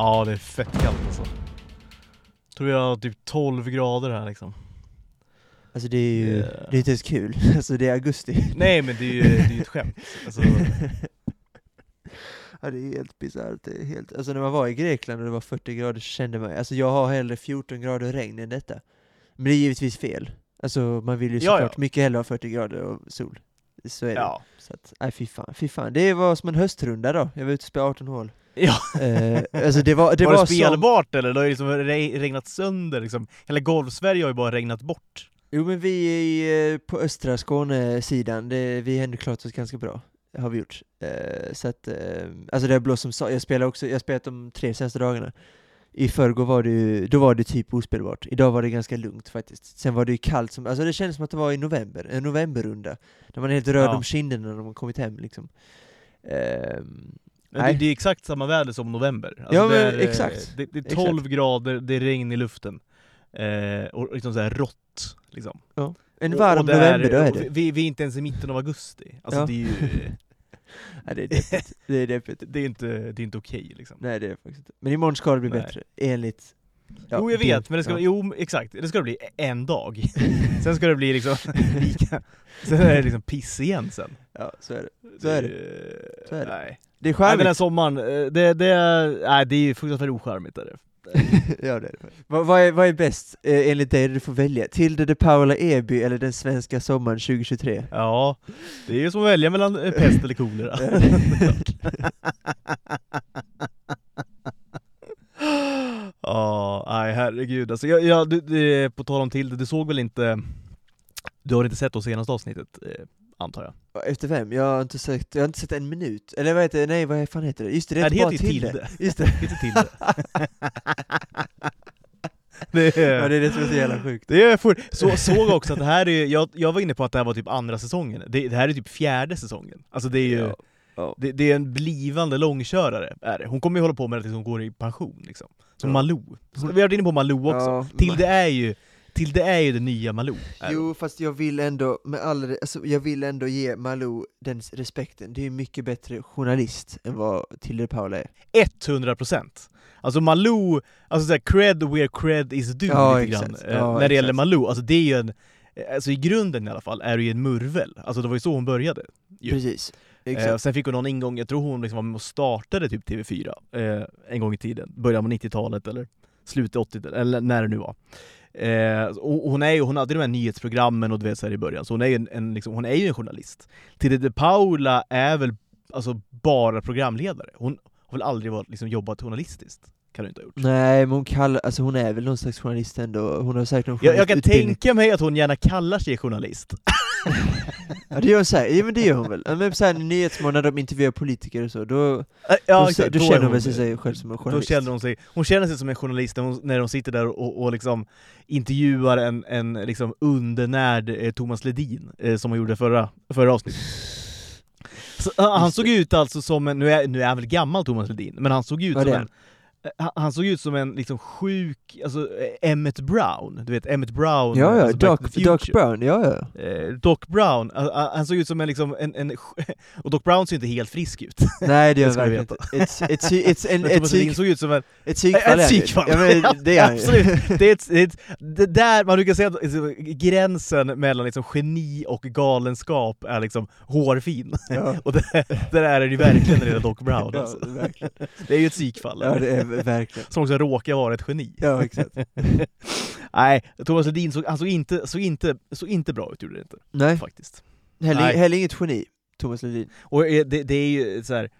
Ja, det är fett kallt alltså. Tror vi har typ 12 grader här liksom. Alltså det är ju, Yeah. det är inte ens kul, alltså det är augusti. Nej men det är ju, det är ett skämt. Alltså, Ja det är helt bisarrt, det helt, alltså när man var i Grekland och det var 40 grader så kände man, alltså jag har hellre 14 grader regn än detta. Men det är givetvis fel. Alltså man vill ju Ja, såklart ja. mycket hellre ha 40 grader och sol. Så är det. ja. Så att, nej fy fan, fy fan. Det var som en höstrunda då, jag var ute och spelade 18 hål. Ja. Eh, alltså det var, det var var, det som, spelbart eller? Det har ju liksom re- regnat sönder liksom. Hela golfsverige har ju bara regnat bort. Jo men vi är eh, på östra Skåne-sidan, det, vi har ändå klarat oss ganska bra. Har vi gjort. Eh, så att, eh, alltså det har blåst som sa, jag spelar också, jag har spelat de tre senaste dagarna. I förrgår var det ju, då var det typ ospelbart. Idag var det ganska lugnt faktiskt. Sen var det ju kallt som, alltså det kändes som att det var i november, en novemberrunda. När man är helt röd Ja. om kinderna när man kommit hem liksom. Ehm, Men det, Nej. det är exakt samma väder som november. Alltså Ja, det men är, eh, exakt. Det, det är 12 grader, det är regn i luften. Eh, och liksom såhär rått liksom. en Och- varm det är- november, då är det. Vi, vi är inte ens i mitten av augusti. Alltså Ja. det är ju... Ja, det är deppigt. Det är deppigt. Det är inte, det är inte okej liksom. Nej det är det faktiskt inte. Men imorgon ska det bli Nej. bättre, enligt... ja, jo jag vet, men det ska, ja. jo exakt, det ska bli en dag. sen ska det bli liksom sen är det liksom piss igen sen. Ja, så är det. Så är det. det. Så är det. Nej. Det är Nej, den här charmigt. sommaren, eh, det, det, är, nej, det är ju fruktansvärt ocharmigt är det. ja, det är det. Vad, vad, är, vad är bäst eh, enligt dig, du får välja? Tilde de Paula Eby eller den svenska sommaren 2023? Ja, det är ju som att välja mellan eh, pest eller kolera. Ja, nej herregud alltså, jag, jag, du, du, på tal om till du såg väl inte, du har inte sett det senaste avsnittet eh, antar jag? Efter vem? Jag har inte sett, jag har inte sett en minut. Eller vad heter det? Nej, vad fan heter det? Just det, det Nej, heter det bara heter Tilde. Tilde. Just det. Inte till det. det, Ja, är, det är det som är så jävla sjukt. det är för, så, såg också att det här är, jag, jag var inne på att det här var typ andra säsongen, det, det här är typ fjärde säsongen. Alltså det är ju, Ja. Ja. det, det är en blivande långkörare, är det. Hon kommer ju hålla på med det tills hon går i pension liksom. Som Ja. Malou. Så Vi har varit inne på Malou också. Ja, Tilde är ju, Tilde är ju det nya Malou. Jo, fast jag vill ändå, med all, alltså, jag vill ändå ge Malou den respekten. Det är mycket bättre journalist än vad Tilde de Paula är. 100%! Alltså Malou, alltså såhär cred where cred is due Ja, lite grann. Eh, Ja, när det gäller. Malou, alltså det är ju en, alltså i grunden i alla fall, är det ju en murvel. Alltså det var ju så hon började. Ju. Precis. Eh, sen fick hon någon ingång, jag tror hon liksom var med och startade typ TV4 eh, en gång i tiden, början på 90-talet eller slutet av 80 eller när det nu var. Eh, och hon, är ju, hon hade de här nyhetsprogrammen och du vet så här i början, så hon är ju en, en, liksom, hon är ju en journalist. Tilde de Paula är väl alltså bara programledare, hon har väl aldrig varit, liksom, jobbat journalistiskt? Kan du inte ha gjort. Nej, men hon kallar, alltså hon är väl någon slags journalist ändå. Hon har säkert någon Jag, jag kan tänka mig att hon gärna kallar sig journalist. Ja det gör hon säkert, ja men det gör hon väl. Men såhär Nyhetsmorgon när de intervjuar politiker och så, då, då, Ja, då, exakt, är känner hon väl sig själv som en Då journalist. känner hon sig, hon känner sig som en journalist när hon, när hon sitter där och, och liksom intervjuar en, en liksom undernärd eh, Thomas Ledin, eh, som hon gjorde förra, förra avsnittet. Så, ah, han såg ut alltså som en, nu är, nu är han väl gammal Thomas Ledin, men han såg ut Vad som en han- han såg ut som en liksom sjuk, alltså eh, Emmett Brown, du vet Emmett Brown, Ja ja, alltså Doc, Doc. Brown, ja ja. Eh, Doc Brown, ah, han såg ut som en liksom, en, en och Doc Brown ser inte helt frisk ut. Nej det gör Det han verkligen inte. Ett, ett, sy- ett, en, ett, psyk, såg ut som en ett psykfall ett psykfall! Ja men det är. Absolut! Det är ett, det ett, det där, man brukar säga att liksom, gränsen mellan liksom, geni och galenskap är liksom hårfin. Ja. Och det, där är det ju verkligen när det är Doc Brown Ja, alltså. verkligen. Det är ju ett psykfall. Ja det är verkligen. Som också råkar vara ett geni. Ja exakt. Nej, Thomas Ledin såg, han såg inte, såg, inte, såg inte bra ut, gjorde det inte. Nej, Faktiskt. heller, Nej. heller inget geni, Thomas Ledin. Och det, det är ju så här.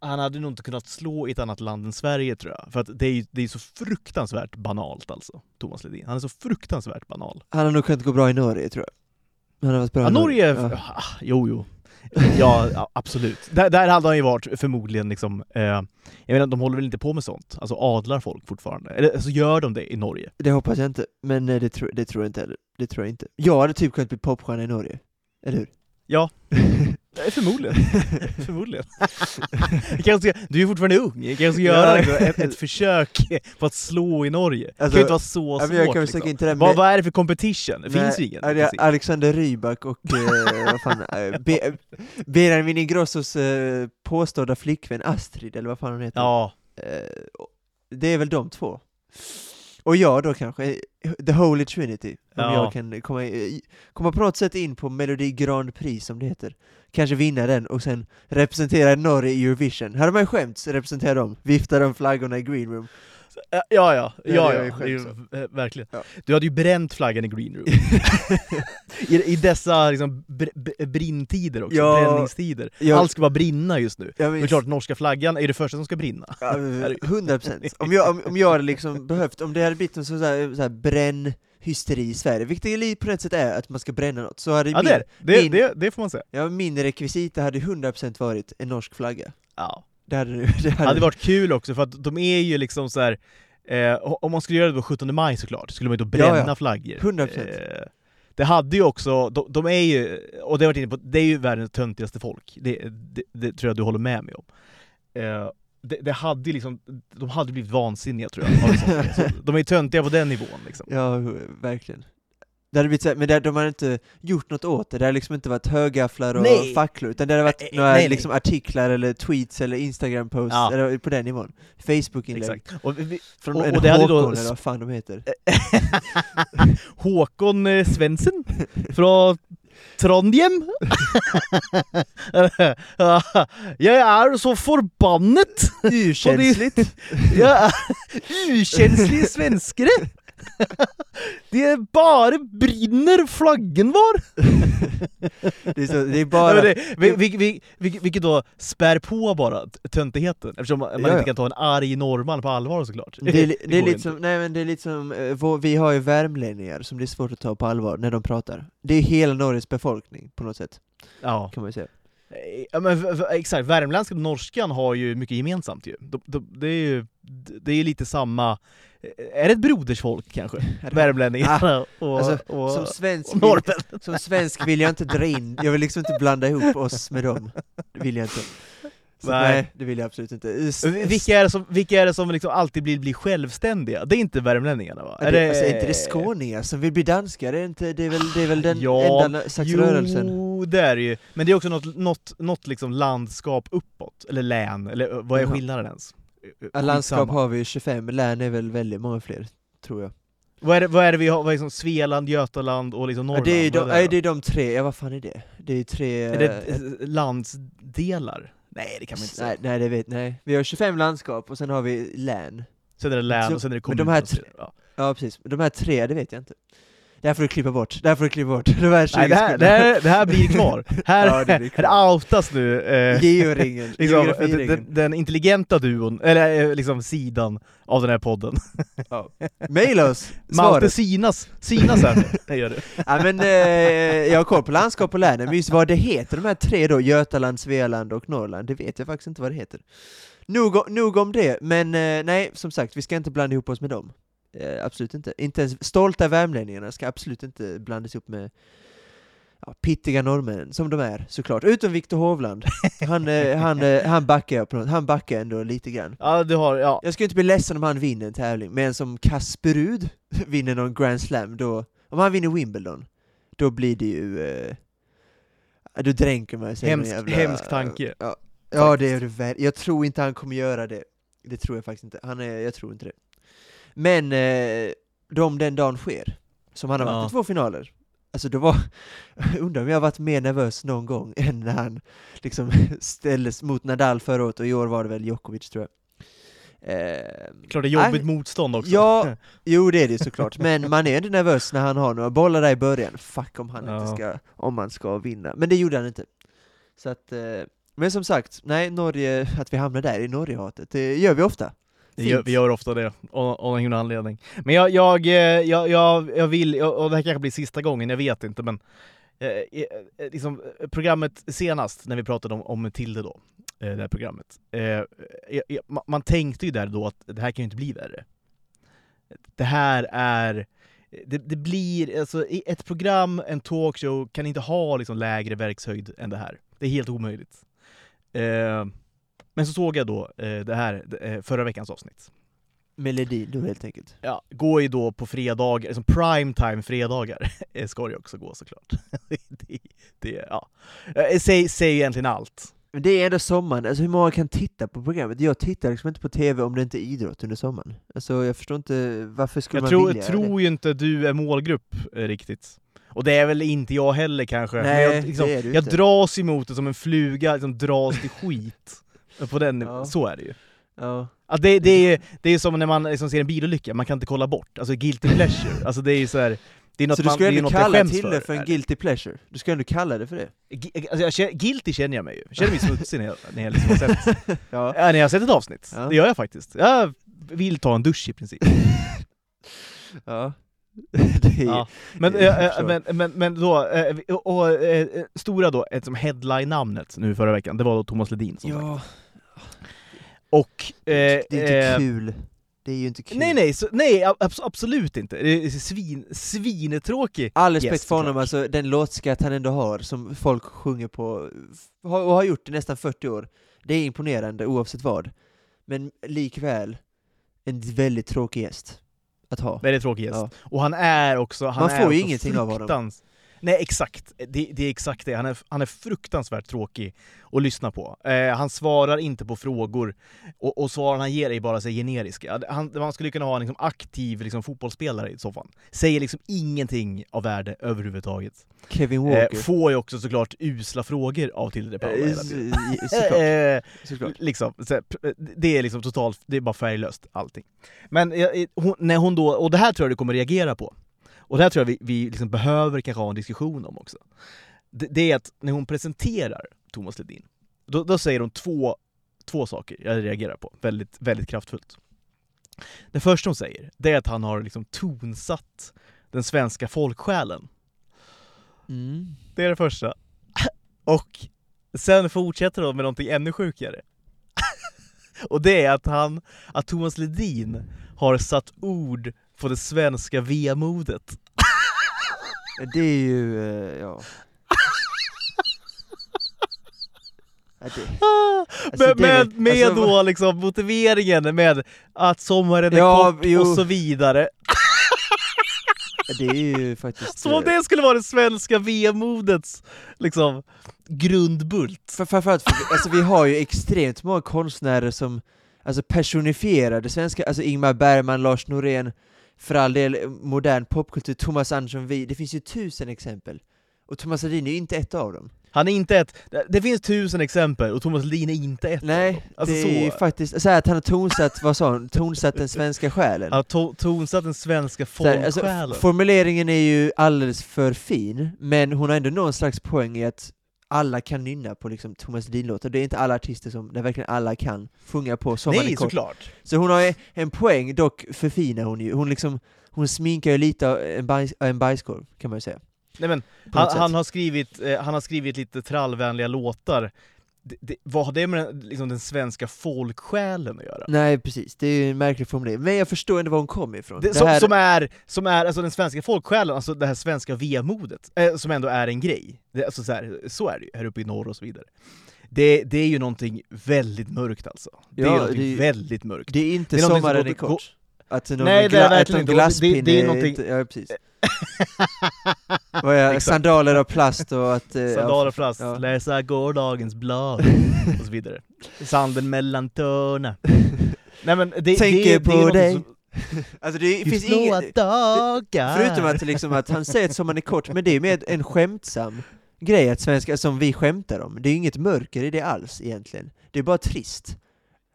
Han hade nog inte kunnat slå i ett annat land än Sverige tror jag, för att det är ju det är så fruktansvärt banalt alltså, Thomas Ledin. Han är så fruktansvärt banal. Han har nog kunnat gå bra i Norge tror jag. Han har varit bra Ja, i Norge, Ja. ah, jo jo. Ja, ja, absolut. Där, där hade han ju varit förmodligen liksom, eh, jag menar de håller väl inte på med sånt? Alltså adlar folk fortfarande? Eller alltså gör de det i Norge? Det hoppas jag inte, men eh, det, tror- det tror jag inte heller. Det tror jag inte. Jag hade typ kunnat bli popstjärna i Norge. Eller hur? Ja. Nej, Förmodligen. Förmodligen. Kanske ska, du är fortfarande ung, vi kanske ska göra Ja. ett, ett försök på att slå i Norge. det Alltså, kan ju inte vara så svårt jag kan liksom. in till det vad, vad är det för competition? Det finns ju ingen. det Alexander Rybak och eh, vad fan, eh, Be- Benjamin Ingrossos eh, påstådda flickvän Astrid, eller vad fan hon heter. Ja, Eh, det är väl de två. Och jag då kanske, The Holy Trinity, om Ja. jag kan komma, komma på något sätt in på Melodi Grand Prix som det heter. Kanske vinna den och sen representera Norge i Eurovision. Hade man skämts representera dem, vifta de flaggorna i green room. Ja, ja, ja, Ja, ja, det är ja, ju det är eh, verkligen. Ja. Du hade ju bränt flaggan i green room. I, I dessa liksom, br br brinntider också, Ja. bränningstider. Jag- Allt ska bara brinna just nu. Jag Men minns- klart, norska flaggan är det första som ska brinna. Ja, 100 procent. Om jag, om, om jag hade liksom behövt, om det hade blivit en sån här, så här brännhysteri i Sverige, vilket det på ett sätt är att man ska bränna något, så hade Ja, min, det, är det. det, min- det, det får man säga. ja, min rekvisita hade 100% varit en norsk flagga. Ja. Det hade det hade, hade varit kul också, för att de är ju liksom så här. Eh, om man skulle göra det på 17 maj såklart, skulle man ju då Ja, bränna ja. flaggor. 100%. Eh, det hade ju också, de, de är ju, och det har varit inne på, det är ju världens töntigaste folk. Det, det, det tror jag du håller med mig om. Eh, det, det hade liksom, de hade blivit vansinniga tror jag. de är ju töntiga på den nivån liksom. Ja, verkligen. Det hade blivit så här, men det, de hade inte gjort något åt det, det hade liksom inte varit högafflar och Nej. facklor, utan det hade varit Nej, några nej, nej. liksom artiklar eller tweets eller instagram-posts, Ja. eller på den nivån. Facebook-inlägg. Och, vi, Från Och- en och det Håkon då- eller vad fan de heter. Håkon eh, Svendsen från Trondheim. jag är så förbannat! Urkänsligt! Jag är urkänslig svenskare! Det är bara brinner flaggen var! det, är så, det är bara... det, vil- vil- vil- vil- vilket då spär på bara töntigheten, eftersom man Ja, ja. inte kan ta en arg norrman på allvar såklart. Det är, det är lite inte. som, nej men det är lite som, eh, vi har ju värmlänningar som det är svårt att ta på allvar när de pratar. Det är hela Norges befolkning på något sätt, Ja. kan man säga. Ja, men exakt, värmländska och norskan har ju mycket gemensamt ju. De, de, det är ju det är lite samma, är det ett brodersfolk kanske? Värmlänningarna och, alltså, och, Som svensk, och vill, som svensk vill jag inte dra in, jag vill liksom inte blanda ihop oss med dem. Det vill jag inte. Så, Nej. nej. det vill jag absolut inte. S- Vilka är det som, vilka är det som liksom alltid blir, blir självständiga? Det är inte värmlänningarna va? är det, alltså, är inte det skåningar som vill bli danskar? Det är, inte, det är, väl, det är väl den Ja, enda slags rörelsen? Jo, det är det ju. Men det är också något, något, något liksom landskap uppåt, eller län, eller vad är skillnaden ens? Ja, landskap har vi 25, län är väl väldigt många fler, tror jag. Vad är det, vad är det vi har? Vad är liksom Svealand, Götaland och liksom Ja, Norrland? det, är de, Vad är nej, det? det är de tre, ja vad fan är det? Det är tre... Är det eh, eh, landsdelar? Nej det kan man inte säga. nej, nej, det vet nej. Vi har 25 landskap och sen har vi län. Sen är det län Så- och sen är det men kommun. de här tre- ja. Ja precis, de här tre, det vet jag inte. Det här får du klippa bort, det här får du klippa bort. De här 20 Nej, det, här, det, här, det här blir kvar. Här, Ja, det blir kvar. här outas nu eh, Georingen, liksom, den, geografiringen. den, den intelligenta duon, eller eh, liksom sidan av den här podden. Ja. Maila oss, Malte. Sinas, Sinas här, det gör det. Ja, men, eh, jag har koll på landskap och länen, men just vad det heter, de här tre då, Götaland, Svealand och Norrland, det vet jag faktiskt inte vad det heter. Nog om det, men eh, nej, som sagt, vi ska inte blanda ihop oss med dem. Eh, absolut inte. Inte ens stolta värmlänningarna ska absolut inte blandas ihop med ja, pittiga norrmän, som de är såklart. Utom Viktor Hovland. Han, eh, han, eh, han backar jag på något, han backar ändå lite grann. Ja, du har, ja. Jag skulle inte bli ledsen om han vinner en tävling, men som Kasperud vinner någon Grand Slam, då, om han vinner Wimbledon, då blir det ju... Eh, då dränker man sig Hemsk, hemsk tanke. Ja, ja det är det väl. Jag tror inte han kommer göra det. Det tror jag faktiskt inte. Han är, jag tror inte det. Men eh, de den dagen sker, som han har varit Ja. i två finaler, alltså då var, undrar om jag har varit mer nervös någon gång än när han liksom ställdes mot Nadal förra året, och i år var det väl Djokovic tror jag. Eh, Klart det är jobbigt nej, motstånd också. Ja, jo det är det såklart, men man är ändå nervös när han har några bollar där i början, fuck om han Ja. inte ska, om han ska vinna, men det gjorde han inte. Så att, eh, men som sagt, nej Norge, att vi hamnar där i Norgehatet, det gör vi ofta. Det gör, vi gör ofta det, av någon anledning. Men jag, jag, eh, jag, jag, jag vill, och det här kanske blir sista gången, jag vet inte, men eh, eh, liksom, eh, programmet senast, när vi pratade om, om Tilde då, eh, det här programmet, eh, man tänkte ju där då att det här kan ju inte bli värre. Det här är, det, det blir, alltså ett program, en talkshow, kan inte ha liksom lägre verkshöjd än det här. Det är helt omöjligt. Eh, men så såg jag då eh, det här, eh, förra veckans avsnitt. Melodin då helt enkelt. Ja, går ju då på fredagar, liksom primetime fredagar eh, ska det ju också gå såklart. det, det, ja. Eh, Säg, säger egentligen allt. Men det är ändå sommaren, alltså hur många kan titta på programmet? Jag tittar liksom inte på TV om det inte är idrott under sommaren. Alltså jag förstår inte, varför skulle Jag man tror, vilja göra tror ju inte du är målgrupp eh, riktigt. Och det är väl inte jag heller kanske. Men Nej, jag, liksom, det är du jag inte. dras emot det som en fluga, liksom dras till skit. På den, Ja. Så är det ju. Ja. Att det, det, är, det är som när man liksom ser en bilolycka, man kan inte kolla bort. Alltså guilty pleasure. Alltså det är ju så här, det är något Så du man, skulle det är ändå kalla till det för en guilty pleasure? Du skulle ändå kalla det för det? Gi- Alltså känner, guilty känner jag mig ju. Jag känner mig smutsig när jag, när jag liksom har sett, Ja. ja, när jag har sett ett avsnitt. Ja. Det gör jag faktiskt. Jag vill ta en dusch i princip. ja. det är, Ja. Men, eh, eh, förstår. men, men, men då, eh, och, och, eh, eh, stora då, ett som headline-namnet nu förra veckan, det var då Thomas Ledin som sagt. Och... det är eh, inte eh, kul. Det är ju inte kul. Nej nej, så, nej abs- absolut inte. Det är svin, svinetråkig. All respekt Yes, för honom, alltså den låtskatt han ändå har, som folk sjunger på, och har gjort i nästan 40 år. Det är imponerande oavsett vad. Men likväl, en väldigt tråkig gäst att ha. Väldigt tråkig gäst. Ja. Och han är också... Han Man är får ju ingenting av honom. Nej exakt, det, det är exakt det. Han är, han är fruktansvärt tråkig att lyssna på. Eh, han svarar inte på frågor, och, och svaren han ger är bara så generiska. Han, man skulle kunna ha en liksom aktiv liksom, fotbollsspelare i så fall. Säger liksom ingenting av värde överhuvudtaget. Kevin Eh, Walker. får ju också såklart usla frågor av Tilde de Paula Eh, hela tiden. Såklart. Eh, såklart. liksom, så det är liksom totalt, det är bara färglöst allting. Men eh, hon, när hon då, och det här tror jag du kommer reagera på, och det här tror jag vi, vi liksom behöver kanske ha en diskussion om också. Det, det är att när hon presenterar Thomas Ledin, då, då säger hon två, två saker jag reagerar på, väldigt, väldigt kraftfullt. Det första hon säger, det är att han har liksom tonsatt den svenska folksjälen. Mm. Det är det första. Och sen fortsätter de med någonting ännu sjukare. Och det är att han, att Thomas Ledin har satt ord på det svenska vemodet. Det är ju, eh, ja. Alltså, är med, med alltså, då liksom motiveringen med att sommaren är Ja, kort jo. och så vidare. det är ju faktiskt... Som om eh, det skulle vara det svenska vemodets liksom grundbult. För, framförallt, för, alltså vi har ju extremt många konstnärer som alltså personifierar det svenska, alltså Ingmar Bergman, Lars Norén, för all del modern popkultur, Thomas Andersson Vi, det finns ju tusen exempel. Och Thomas Ledin är ju inte ett av dem. Han är inte ett, det- finns tusen exempel och Thomas Ledin är inte ett av dem. Nej, Alltså det så. är faktiskt, så här att han har tonsatt, vad sa han, tonsatt den svenska själen. Har to- tonsatt den svenska alltså, folksjälen. f- formuleringen är ju alldeles för fin, men hon har ändå någon slags poäng i att alla kan nynna på liksom Thomas Ledin-låtar, det är inte alla artister som, där verkligen alla kan sjunga på Sommaren Nej, såklart. Så hon har en poäng, dock förfinar hon ju, hon liksom, hon sminkar ju lite av en, bajs, en bajskorv, kan man ju säga. Nej, men, han, han, har skrivit, eh, han har skrivit lite trallvänliga låtar. Det, det, vad har det med den, liksom, den svenska folksjälen att göra? Nej precis, det är ju en märklig formulering, men jag förstår ändå var hon kommer ifrån. Det, som, här- som är, som är alltså den svenska folksjälen, alltså det här svenska vemodet, eh, som ändå är en grej. Alltså, så, här, så är det ju, här uppe i norr och så vidare. Det, det är ju någonting väldigt mörkt alltså. Det är Ja, ju är- väldigt mörkt. Det är inte Det är som sommaren går- är kort. Att någon Nej, det är verkligen inte. Det- det- det är någonting- ja precis. Vad är, sandaler av plast och att... eh, Sandaler och plast, ja. läsa gårdagens blad och så vidare. Sanden mellan tårna. Nej men det, det, Tänker det, på är något dig. som- Alltså det I finns inget... dagar. Förutom att, liksom, att han säger att sommaren är kort, men det är mer en skämtsam grej att svenska, som vi skämtar om. Det är inget mörker i det alls egentligen. Det är bara trist.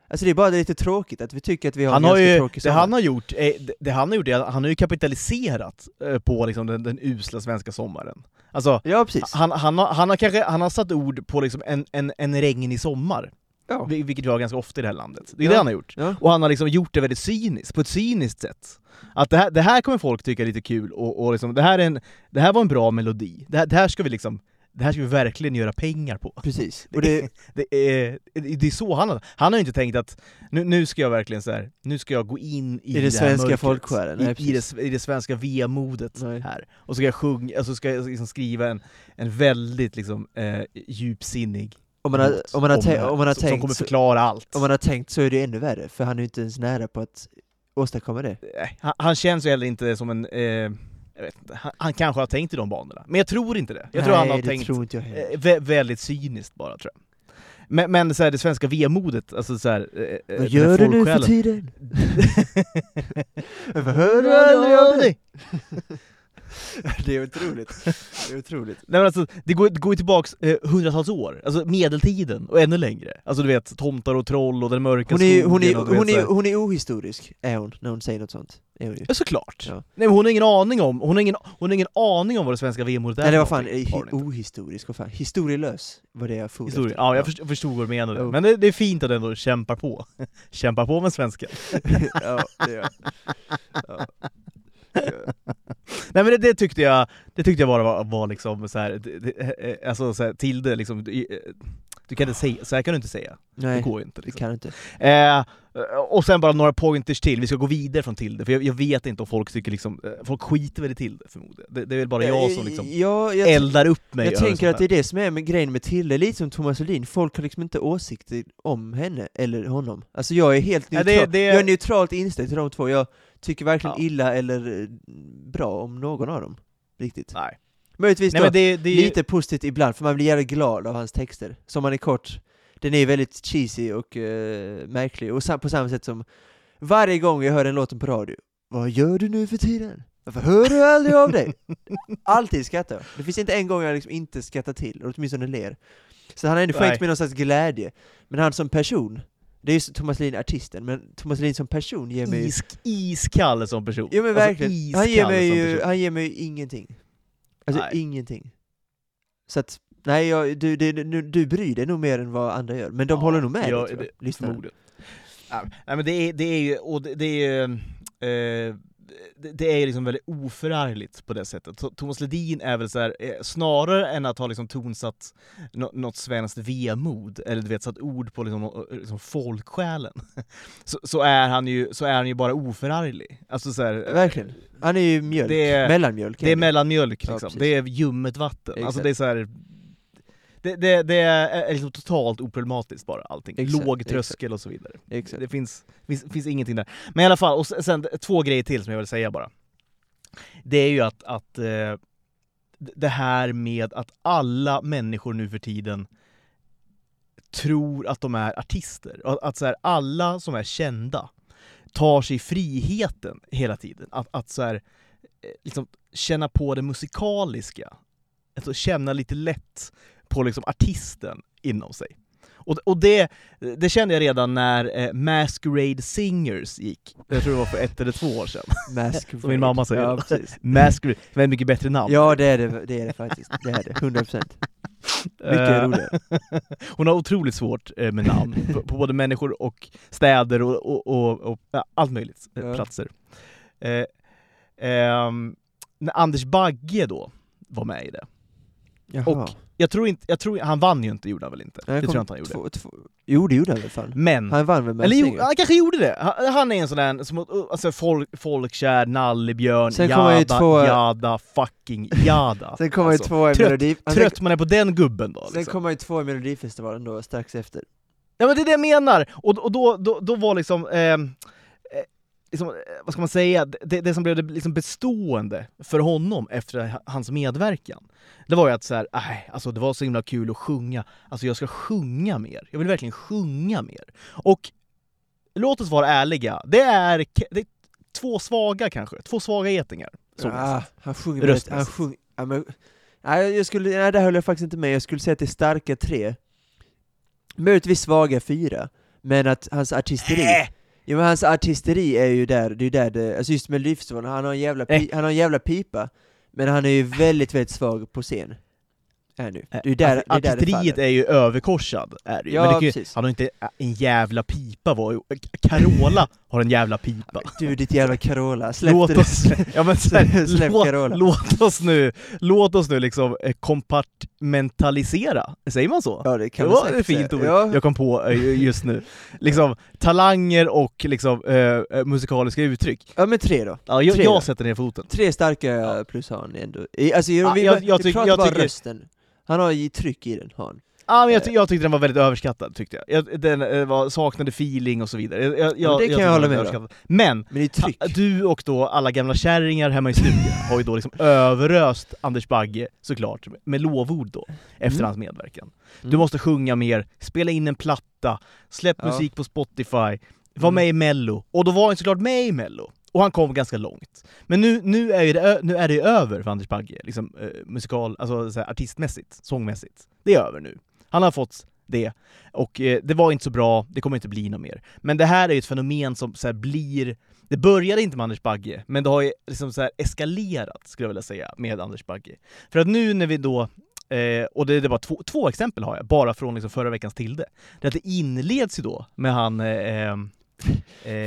Alltså det är bara lite tråkigt att vi tycker att vi har han en har ganska ju, tråkig det sommar. han har gjort, är, det- det han har gjort är att han har ju kapitaliserat eh, på liksom den, den usla svenska sommaren. Alltså, Ja precis. han, han, har, han har kanske han har satt ord på liksom en, en, en regnig sommar, Ja. vil- vilket vi har ganska ofta i det här landet. Det är Ja. det han har gjort. Ja. Och han har liksom gjort det väldigt cyniskt, på ett cyniskt sätt. Att det här, det här kommer folk tycka är lite kul, och, och liksom, det, här är en, det här var en bra melodi. Det här, det här ska vi liksom det här ska vi verkligen göra pengar på. Precis. Och det, Det är, det är så han har, han har ju inte tänkt att nu, nu ska jag verkligen så här, nu ska jag gå in i, I det här svenska folksjälen, i, i, det, i det svenska vemodet här. Och så ska jag sjunga, alltså ska jag liksom skriva en, en väldigt liksom, eh, djupsinnig om man har, om man har, det här, om man har som, som tänkt kommer så- förklara allt. om man har tänkt så är det ännu värre, för han är ju inte ens nära på att åstadkomma det. Han, han känns ju heller inte som en, eh, jag vet inte, han, han kanske har tänkt i de banorna, men jag tror inte det. Jag tror Nej, han har tänkt tror eh, vä- väldigt cyniskt bara tror jag. Men, men så här, det svenska vemodet, alltså så här, eh, Vad den gör du nu för tiden? Varför hör du aldrig av dig? Det är otroligt. Det är otroligt. Nej men alltså, det går, det går ju tillbaks eh, hundratals år, alltså medeltiden och ännu längre. Alltså du vet, tomtar och troll och den mörka Hon är, skogen hon, är, och vet, hon, är, hon är ohistorisk, är hon, när hon säger något sånt. Är hon ju. Ja såklart! Ja. Nej men hon har ingen aning om, hon har ingen, hon har ingen aning om vad det svenska vemodet är Eller för vad fan, inte. ohistorisk, vad fan, historielös var det jag for efter. Ja, jag förstod, förstod vad du menade. Jo. Men det, det är fint att ändå kämpar på. kämpar på med svenska. ja, det gör ja. Nej men det, det tyckte jag, det tyckte jag bara var, var liksom så här, det, det, eh, alltså så här, Tilde liksom, du, eh, du kan inte säga, så här kan du inte säga. Det Nej, går ju inte det liksom. kan du inte. Eh, och sen bara några pointers till, vi ska gå vidare från Tilde, för jag, jag vet inte om folk tycker liksom, eh, folk skiter väl i Tilde förmodligen. Det, det är väl bara jag som liksom ja, jag, eldar upp mig jag tänker att det är det som är med grejen med Tilde, lite som Thomas Ledin, folk har liksom inte åsikter om henne eller honom. Alltså jag är helt neutral, det- det- jag är neutralt inställd till de två, jag tycker varken Ja. illa eller eh, bra om någon av dem. Riktigt. Nej. Möjligtvis Nej då, det, det är ju- lite positivt ibland, för man blir jävligt glad av hans texter. Som man är kort, den är väldigt cheesy och eh, märklig, och på samma sätt som varje gång jag hör den låten på radio, vad gör du nu för tiden? Varför hör du aldrig av dig? Alltid skrattar jag. Det finns inte en gång jag liksom inte skrattar till, eller åtminstone ler. Så han har ändå skänkt mig någon slags glädje. Men han som person, det är ju Thomas Ledin artisten, men Thomas Ledin som person ger mig ju... Isk, iskall som person. Jo men Alltså, verkligen, han ger, mig ju, han ger mig ju ingenting. Alltså Nej. ingenting. Så att, nej jag, du, du, du, du bryr dig nog mer än vad andra gör, men de Ja, håller nog med ja, dig, tror det- jag. Ja, Nej men det är, det är ju, och det, det är eh, det, är liksom väldigt oförargligt på det sättet. Thomas Ledin är väl så här, eh, snarare än att ha liksom tonsatt nå- något svenskt vemod, eller du vet satt ord på liksom, nå- liksom folksjälen, så, så, är han ju, så är han ju bara oförarglig. Alltså så här, Verkligen. Han är ju mjölk, Det är- mellanmjölk. det är mellanmjölk Ja, liksom, precis. det är ljummet vatten. Alltså Exakt. det är så här. Det, det, det är liksom totalt oproblematiskt bara allting. Exakt, Låg exakt. tröskel och så vidare. Exakt. Det finns, finns, finns ingenting där. Men i alla fall, och sen, två grejer till som jag vill säga bara. Det är ju att, att eh, det här med att alla människor nu för tiden tror att de är artister. Att så här, alla som är kända tar sig friheten hela tiden. Att, att så här, eh, liksom, känna på det musikaliska. Alltså känna lite lätt på liksom artisten inom sig. Och, och det, det kände jag redan när eh, Masquerade Singers gick. Jag tror det var för ett eller två år sedan. Masquerade. Som min mamma säger. Ja, precis. Masquerade, väldigt mycket bättre namn. Ja det är det, det är det faktiskt. Det är det, 100%. Mycket Eh, roligare. Hon har otroligt svårt eh, med namn, på, på både människor och städer och, och, och, och ja, allt möjligt, eh, Ja. platser. Eh, ehm, när Anders Bagge då var med i det. Jaha. och Jag tror inte, jag tror, han vann ju inte, gjorde han väl inte? Nej, det tror jag inte han gjorde. Två, två, jo det gjorde han väl fan? Men, Han vann väl med eller jo, han kanske gjorde det! Han, han är en sån där, som, alltså folk, folkkär, nallebjörn, Sen jada, två- jada, fucking jada. Sen kom han ju Alltså, tvåa i trött- Melodi... han- Trött man är på den gubben då Sen liksom. kom han ju tvåa i Melodifestivalen då, strax efter. Ja men det är det jag menar! Och, och då, då, då var liksom, eh, liksom, eh, vad ska man säga, det, det som blev det liksom bestående för honom efter hans medverkan, det var ju att så här, nej, alltså det var så himla kul att sjunga, alltså jag ska sjunga mer, jag vill verkligen sjunga mer. Och låt oss vara ärliga, det är, det är två svaga kanske, två svaga getingar. Så ah, han sjunger väldigt, han Röstmässigt. sjunger, ja, men, nej, jag skulle, nej det höll jag faktiskt inte med, jag skulle säga att det är starka tre. Möjligtvis svaga fyra, men att hans artisteri, Äh! Ja men hans artisteri är ju där, det är ju där det, alltså just Melodifestivalen, han har en jävla, pi, han har en jävla pipa, men han är ju väldigt, väldigt svag på scen. Är nu. Det är ju där, det är där det Artisteriet är ju överkorsad, är det ju. Ja, Men det ju, precis. han har inte en jävla pipa, var Carola har en jävla pipa. Du ditt jävla Carola, släpp Låt det. oss, ja, men, här, Släpp låt, Carola. låt oss nu, låt oss nu liksom eh, kompartmentalisera, säger man så? Ja det kan det var ett fint ord Ja. jag kom på eh, just nu. Liksom, talanger och liksom, eh, eh, musikaliska uttryck. ja men tre då. Ja, jag, Tre då. jag sätter ner foten. Tre starka Ja. plus har han ändå. Alltså, vi, jag- jag vi tycker- pratar jag bara tycker- rösten. Han har ju tryck i den, har han. Ja, men jag, ty- jag tyckte den var väldigt överskattad, tyckte jag. jag den eh, var, saknade feeling och så vidare. Jag, jag, Ja, men det kan jag hålla med om. Men, Men du och då alla gamla kärringar hemma i studion har ju då liksom överöst Anders Bagge, såklart, med lovord då, efter Mm. hans medverkan. Du Mm. måste sjunga mer, spela in en platta, släpp Ja. musik på Spotify, var Mm. med i mello. Och då var han såklart med i mello. Och han kom ganska långt. Men nu, nu, är, det, nu är det ju över för Anders Bagge, liksom, eh, musikal, alltså så här, artistmässigt, sångmässigt. Det är över nu. Han har fått det, och eh, det var inte så bra, det kommer inte bli något mer. Men det här är ju ett fenomen som så här, blir det började inte med Anders Bagge, men det har ju liksom så här eskalerat, skulle jag vilja säga, med Anders Bagge. För att nu när vi då Eh, och det, det var två, två exempel har jag, bara från liksom förra veckans Tilde. Det att det inleds ju då med han eh, eh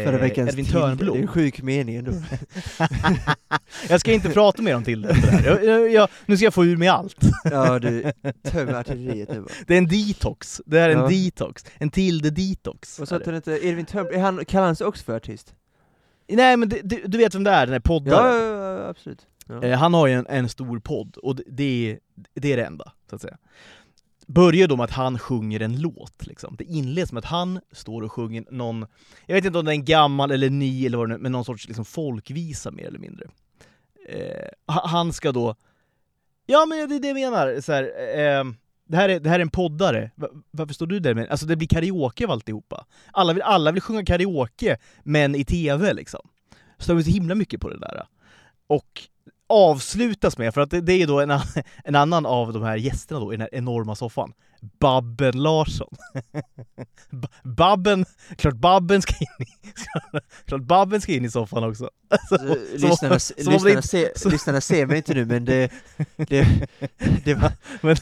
Förra veckans Edvin Törnblom. det är en sjuk mening ändå. Jag ska inte prata mer om Tilde efter det här. Jag, jag, jag, nu ska jag få ur mig allt. ja du, töm artilleriet nu bara. Det är en detox. Det är en Ja. detox. En Tilde-detox. Och så att han inte, Edvin Törnblom, han, kallar han sig också för artist? Nej men du, du vet vem det är, den här poddaren. ja, ja absolut. Ja. Eh, han har ju en, en stor podd, och det, det är det enda, så att säga. Börjar då med att han sjunger en låt, liksom. Det inleds med att han står och sjunger någon, jag vet inte om det är en gammal eller ny eller vad det nu men någon sorts liksom folkvisa mer eller mindre. Eh, han ska då, ja men det är det jag menar, så här, eh, det, här är, det här är en poddare, varför står du där med, alltså det blir karaoke av alltihopa. Alla vill, alla vill sjunga karaoke, men i TV liksom. Så mig så himla mycket på det där. Och avslutas med, för att det, det är då en, en annan av de här gästerna då i den här enorma soffan, Babben Larsson. Babben, klart Babben ska in i, klart Babben ska in i soffan också. Så, som- lyssnarna, som inte- så- lyssnarna ser mig inte nu men det, det, det var, Men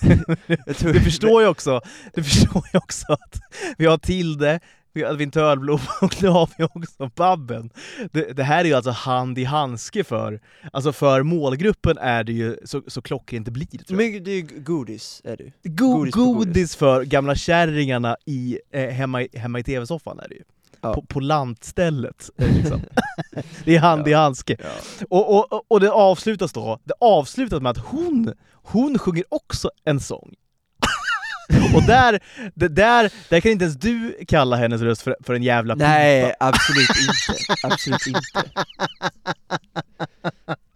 jag tror, du förstår ju också, du förstår ju också att vi har Tilde, vi har Edvin Törnblom och nu har vi också Babben. Det, det här är ju alltså hand i handske för, alltså för målgruppen är det ju så, så klockrent det blir tror jag. Men det är ju godis, är du. Go- godis godis, godis. för gamla kärringarna i, eh, hemma, i- hemma i tv-soffan är det ju. Ja. På, på lantstället. Liksom. det är hand i handske. Ja. Och, och, och- och det avslutas då, det avslutas med att hon, hon sjunger också en sång. Och där, där, där kan inte ens du kalla hennes röst för, för en jävla pipa. Nej, absolut inte. Absolut inte.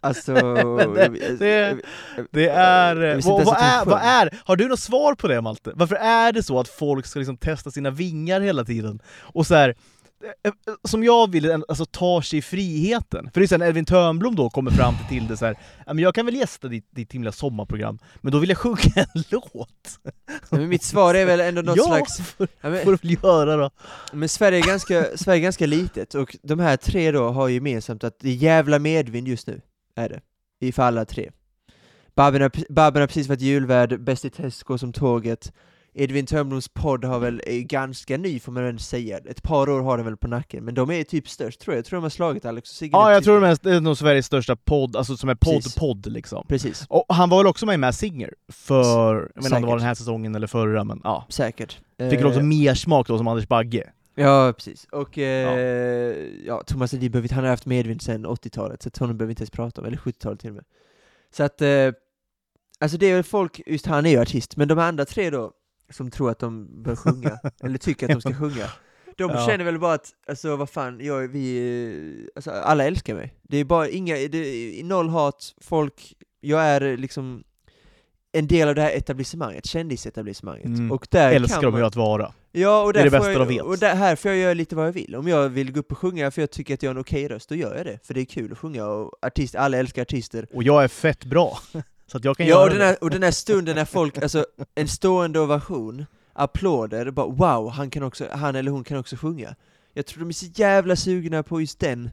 Alltså... Det- jag- det- jag- Det är, eh, visste vad, vad, är, vad är, har du något svar på det Malte? Varför är det så att folk ska liksom testa sina vingar hela tiden? Och så här, eh, eh, som jag vill, alltså tar sig friheten. För det är här, när Edvin Törnblom då kommer fram till Tilde så här, "Ja, men jag kan väl gästa ditt, ditt himla sommarprogram, men då vill jag sjunga en låt. Men mitt svar är väl ändå något ja, slags... får, Ja, men, får du väl göra då. men Sverige är, ganska, Sverige är ganska litet, och de här tre då har gemensamt att det är jävla medvind just nu, är det. I för alla tre. Babben har, Babben har precis varit julvärd, Bäst i test går som tåget. Edvin Törnbloms podd har väl, är ju ganska ny får man väl säga, ett par år har den väl på nacken, men de är typ störst tror jag, jag tror de har slagit Alex och Sigge Ja, jag tror precis. det är nog Sveriges största podd, alltså som är podd-podd liksom. Precis, Och han var väl också med i Mass Singer, för, jag vet inte om det var den här säsongen eller förra, men ja. säkert. Fick väl också Eh, mer smak då som Anders Bagge. Ja, precis. Och eh, ja. Thomas Ledin behöver inte- han har haft medvind sedan 80-talet, så honom behöver vi inte ens prata om, eller 70-talet till och med. Så att, eh, alltså det är väl folk, just han är ju artist, men de andra tre då, som tror att de bör sjunga, eller tycker att de ska sjunga, de Ja. känner väl bara att, alltså vad fan, jag, vi, alltså alla älskar mig. Det är bara inga, det är noll hat, folk, jag är liksom en del av det här etablissemanget, kändisetablissemanget. Mm. Och där Älskar kan de ju man, att vara. Ja, och Det är där det bästa jag, de vet. Och där, här får jag göra lite vad jag vill. Om jag vill gå upp och sjunga för jag tycker att jag har en okej röst, då gör jag det. För det är kul att sjunga, och artist, alla älskar artister. Och jag är fett bra, så att jag kan Ja, göra och den, här, och den här stunden när folk, alltså en stående ovation, applåder, bara wow, han, kan också, han eller hon kan också sjunga. Jag tror de är så jävla sugna på just den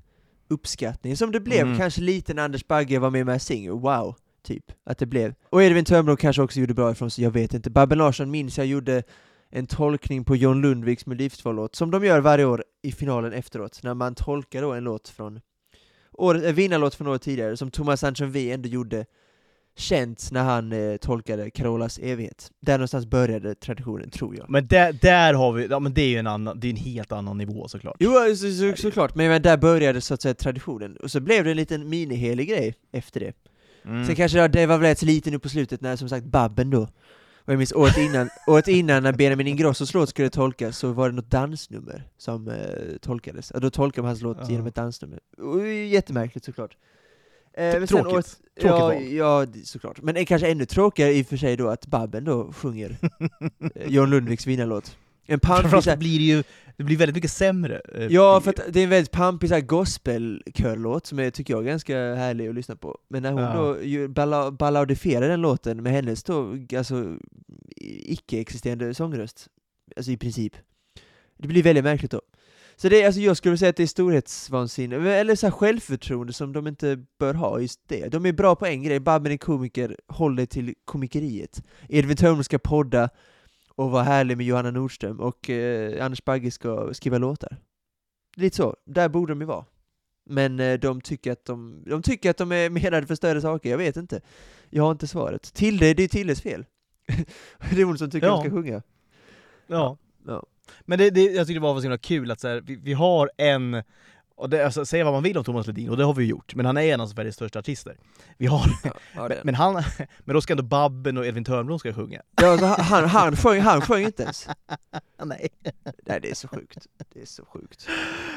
uppskattningen, som det blev Mm. kanske lite när Anders Bagge var med med Singer, wow, typ, att det blev. Och Edvin Törnblom kanske också gjorde bra ifrån sig, jag vet inte. Babben Larsson minns jag gjorde en tolkning på John Lundviks Melodifestivallåt, som de gör varje år i finalen efteråt, när man tolkar då en låt från året, en vinnarlåt från året tidigare, som Thomas Sanchez V ändå gjorde känt när han eh, tolkade Carolas evighet. Där någonstans började traditionen, tror jag. Men där, där har vi, ja men det är ju en annan, det är en helt annan nivå såklart. Jo, så, så, såklart, men, men där började så att säga traditionen, och så blev det en liten minihelig grej efter det. Mm. Sen kanske det, väl ett lite nu på slutet när som sagt Babben då Och jag minns året innan, året innan när Benjamin Ingrossos låt skulle tolkas så var det något dansnummer som eh, tolkades. Och då tolkade man hans låt Ja. genom ett dansnummer. Och, jättemärkligt såklart. Eh, Tråkigt. året- Tråkigt ja, val. ja, det- såklart. Men det är kanske ännu tråkigare i och för sig då att Babben då sjunger eh, John Lundviks vinnarlåt. En pampig så blir det ju det blir väldigt mycket sämre. eh, Ja, för det är en väldigt pampig gospelkörlåt som jag tycker jag är ganska härlig att lyssna på. Men när hon Ja. då ju balla, balladifierar den låten med hennes då, alltså icke-existerande sångröst, alltså i princip. Det blir väldigt märkligt då. Så det alltså jag skulle säga att det är storhetsvansinne, eller så här självförtroende som de inte bör ha, just det. De är bra på en grej, Babben är komiker, håller till komikeriet. Edvin Törnblom ska podda och vara härlig med Johanna Nordström, och eh, Anders Bagge ska skriva låtar. Lite så, där borde de ju vara. Men eh, de tycker att de, de tycker att de är menade för större saker, jag vet inte. Jag har inte svaret. Tilde, det är Tildes fel. det är hon som tycker Ja. de ska sjunga. Ja. Ja. Men det, det, jag tyckte det var så himla kul att så här, vi, vi har en, och det, alltså, säga vad man vill om Thomas Ledin, och det har vi ju gjort, men han är en av Sveriges största artister. Vi har, Ja, men, men, han, men då ska ändå Babben och Edvin Törnblom ska sjunga. ja, så han, han, sjöng, han sjöng inte ens. Nej. Nej, det är så sjukt. Det är så sjukt.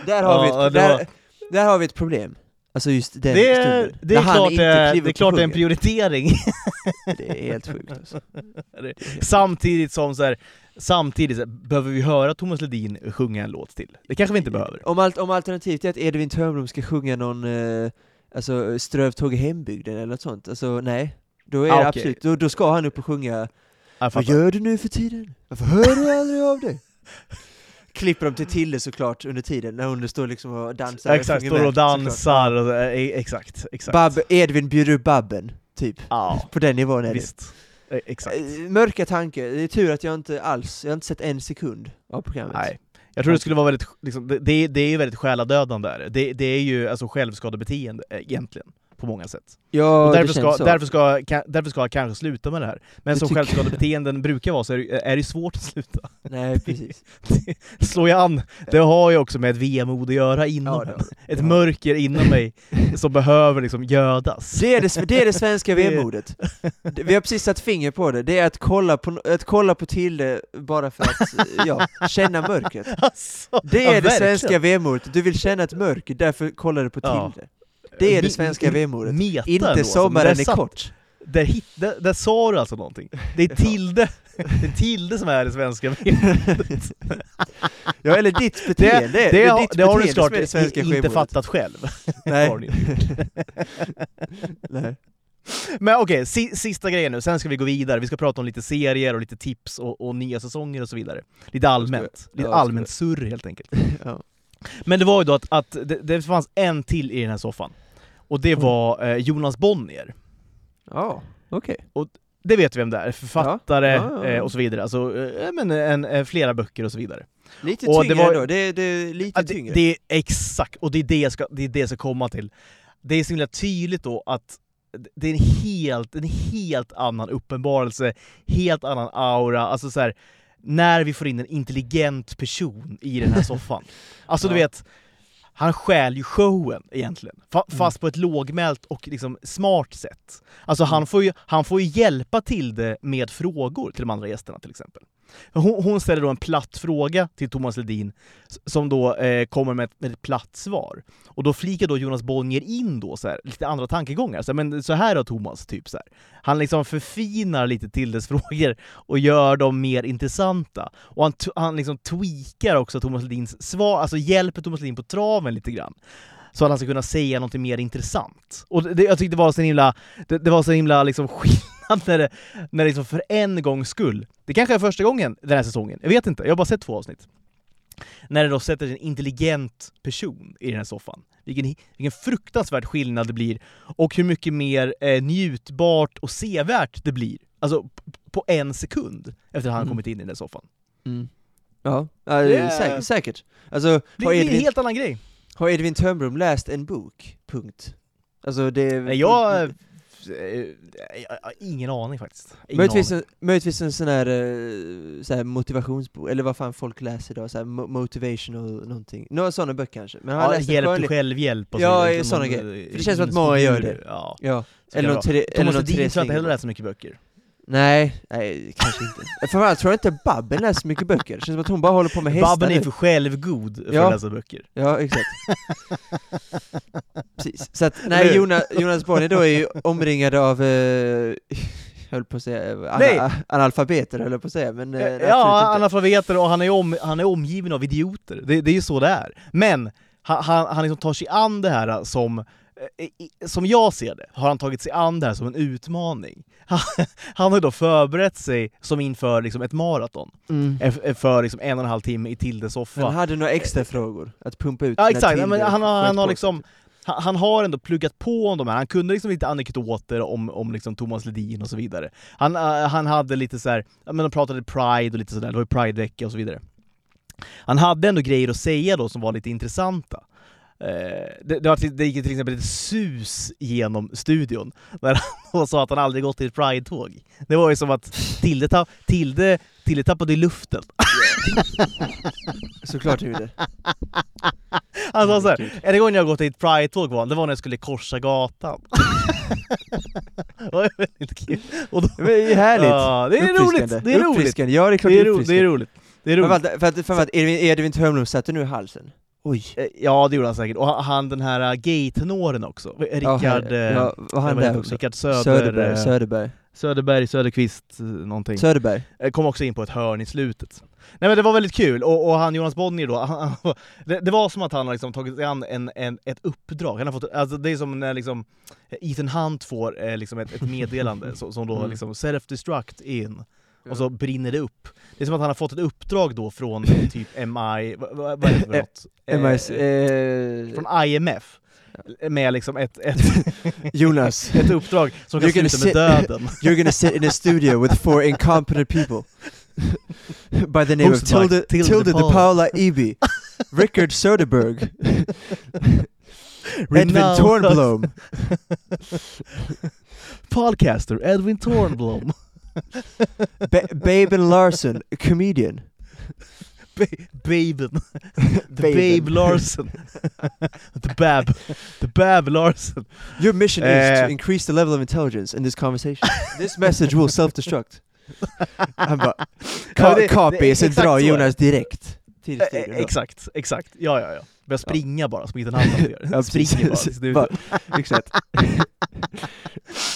Där har, vi, Ja, ett, det där, var- där har vi ett problem. Alltså just den Det stunden. det är han klart, inte eh, det är klart det är en prioritering. Det är helt sjukt alltså. Samtidigt som så här, samtidigt behöver vi höra Thomas Ledin sjunga en låt till. Det kanske vi inte behöver. Om, allt, om alternativet är att Edvin Törnblom ska sjunga någon, eh, alltså Strövtåg i hembygden eller något sånt, alltså nej. Då är Ah, det okej. absolut, då, då ska han upp och sjunga Vad gör du nu för tiden? Varför hör du aldrig av dig? Klipper de till Tilde såklart under tiden, när hon står liksom och dansar Ja, exakt, sjunger står och dansar och, eh, exakt, exakt. Bab, Edvin bjuder upp Babben, typ. Ja, På den nivån är det. visst. Eh, Exakt. Eh, Mörka tankar, det är tur att jag inte alls, jag har inte sett en sekund av programmet. Nej. Jag tror det skulle vara väldigt, liksom, det, det, det är ju väldigt själadödande där. Det, det är ju alltså självskadebeteende eh, egentligen, på många sätt. Ja, och det därför ska, så. därför, ska, ka- därför ska jag kanske sluta med det här. Men Det som självskadebeteenden brukar vara så är det, är det svårt att sluta. Nej, precis. Slår jag an, det har ju också med ett vemod att göra inom Ja, det det. Ett Ja. mörker inom mig som behöver liksom gödas. Det är det, det är det svenska Det- vemodet. Det- Vi har precis satt finger på det, det är att kolla på, att kolla på Tilde bara för att, ja, känna mörkret. Alltså, Det ja, är det verkligen. svenska vemodet, du vill känna ett mörker, därför kollar du på Ja. Tilde. Det är det svenska vemodet. Meta Inte alltså, sommaren är kort. Där, hit, där, där sa du alltså någonting. Det är. Tilde, det är Tilde som är det svenska vemodet. Ja, eller ditt beteende. Det, det, är har- det har du såklart det inte vemodet. fattat själv. Nej. Nej. Men okej, si, sista grejen nu, sen ska vi gå vidare. Vi ska prata om lite serier och lite tips och, och nya säsonger och så vidare. Lite allmänt. Lite ja, allmänt surr helt enkelt. Ja. Men det var ju då att, att det, det fanns en till i den här soffan. Och det Mm. var eh, Jonas Bonnier. Ja, okej. Det vet vi vem det är, författare Ja, ja, ja. eh, och så vidare. Alltså, eh, men en, eh, flera böcker och så vidare. Lite Och det tyngre var- ändå, det, är- det lite det, tyngre. det är exakt, och det är det jag ska, det är det jag ska komma till. Det är så himla tydligt då att det är en helt, en helt annan uppenbarelse, helt annan aura, alltså så här, när vi får in en intelligent person i den här soffan. Alltså du vet, han stjäl ju showen egentligen, Fa- Mm. fast på ett lågmält och liksom smart sätt. Alltså han får, ju, han får ju hjälpa till det med frågor till de andra gästerna till exempel. Hon, hon ställer då en platt fråga till Thomas Ledin som då eh, kommer med ett, med ett platt svar. Och då flikar då Jonas Bonnier in då så här, lite andra tankegångar. Så här, men så här då Thomas, typ så här. Han liksom förfinar lite Tildes frågor och gör dem mer intressanta. Och han, han liksom tweakar också Thomas Ledins svar, alltså hjälper Thomas Ledin på traven lite grann. Så att han ska kunna säga något mer intressant. Och det, jag tyckte det var så himla, det, det var så himla liksom skillnad när det, när det liksom för en gångs skull, det kanske är första gången den här säsongen, jag vet inte, jag har bara sett två avsnitt. När det då sätter en intelligent person i den här soffan. Vilken, vilken fruktansvärd skillnad det blir, och hur mycket mer eh, njutbart och sevärt det blir. Alltså på en sekund efter att han Mm. kommit in i den där soffan. Mm. Ja, Det är- säkert, säkert. Alltså, Det blir en helt annan grej. Har Edvin Törnblom läst en bok? Punkt. Alltså det... Nej, jag, eh, jag har ingen aning faktiskt. Ingen Möjligtvis aning. en, möjligtvis en sån här, eh, så här motivationsbok, eller vad fan folk läser idag, så här mo- motivational någonting. Några sådana böcker kanske. Men han Ja, läste hjälp till självhjälp och Ja, så ja, Någon, grejer. eh, För det känns som att många gör det. Ja, Ja, eller någon, tre, eller Thomas någon Ledin tror jag inte heller så mycket böcker. Nej, nej, kanske inte. Framförallt tror jag inte Babben läser så mycket böcker, det känns som att hon bara håller på med hästar Babben är för självgod för Ja. att läsa böcker. Ja, exakt. Precis. Så att, nej? Jonas, Jonas Bonnier då är ju omringad av, eh, höll på att säga, Nej. ana, analfabeter höll jag på att säga, men eh, absolut ja, inte. analfabeter och han är, om, han är omgiven av idioter. Det, det är ju så det är. Men han, han, han liksom tar sig an det här som, eh, som jag ser det, har han tagit sig an det här som en utmaning. Han, han har ju då förberett sig som inför liksom ett maraton, Mm. eh, för liksom en och en halv timme i Tildes soffa. Han hade några extra frågor att pumpa ut Ja exakt, men han, har, han har liksom han, han har ändå pluggat på om de här, han kunde liksom lite anekdoter om, om liksom Thomas Ledin och så vidare. Han, eh, han hade lite så här, men de pratade Pride och lite sådär, det var ju Pride-vecka och så vidare. Han hade ändå grejer att säga då som var lite intressanta. Eh, det, det, var, det gick till exempel ett sus genom studion, där han sa att han aldrig gått i ett Pride-tåg. Det var ju som att Tilde, tapp, Tilde, Tilde tappade i luften. Såklart gjorde. Han sa såhär, en gång jag har gått i ett Pride-tåg var, det var när jag skulle korsa gatan. det var väldigt kul. Och då, Men Det är härligt! Ja, det är roligt! Det är roligt! Ja, det är klart Det är, det är roligt. Det är roligt. Framförallt för att, framförallt Edvin, Edvin Törnblom satte nu halsen. Oj. Eh, Ja, det gjorde han säkert. Och han- den här äh, gay-tenoren också. Rickard... ja, eh, ja, han där också? Rickard Söder, Söderberg, eh, Söderberg. Söderberg, Söderqvist, eh, någonting. Söderberg. Eh, kom också in på ett hörn i slutet. Nej men det var väldigt kul, och, och han Jonas Bonnier då, han, han, det, det var som att han har liksom tagit sig an en, en, ett uppdrag, han har fått, alltså det är som när liksom Ethan Hunt får eh, liksom ett, ett meddelande som, som då Mm. liksom self-destruct in, Ja. och så brinner det upp. Det är som att han har fått ett uppdrag då från typ MI, vad, vad är det för något? MIS, Eh, eh, från IMF, med liksom ett, ett, Jonas, ett uppdrag som kan You're sluta med sit- döden. you're gonna sit in a studio with four incompetent people. By the name of Hosted by Tilde, Tilde Tilde de Paula. Eby, Rickard Söderberg, Edvin Renowned Tornblom, Podcaster Edwin Tornblom. Ba- Baben Larson, a comedian. Ba- Baben. The Baben. Babe Larson. the Bab. The Bab Larson. Your mission is to increase the level of intelligence in this conversation. This message will self-destruct. Han bara, Ja, ka- det- copy, det är sen exakt drar så är Jonas direkt till Eh, studion. eh, då. exakt, exakt. Ja, ja, ja. Börja springa bara, som Ethan Hunt gör. Ja, Springer bara. Bara- Exakt.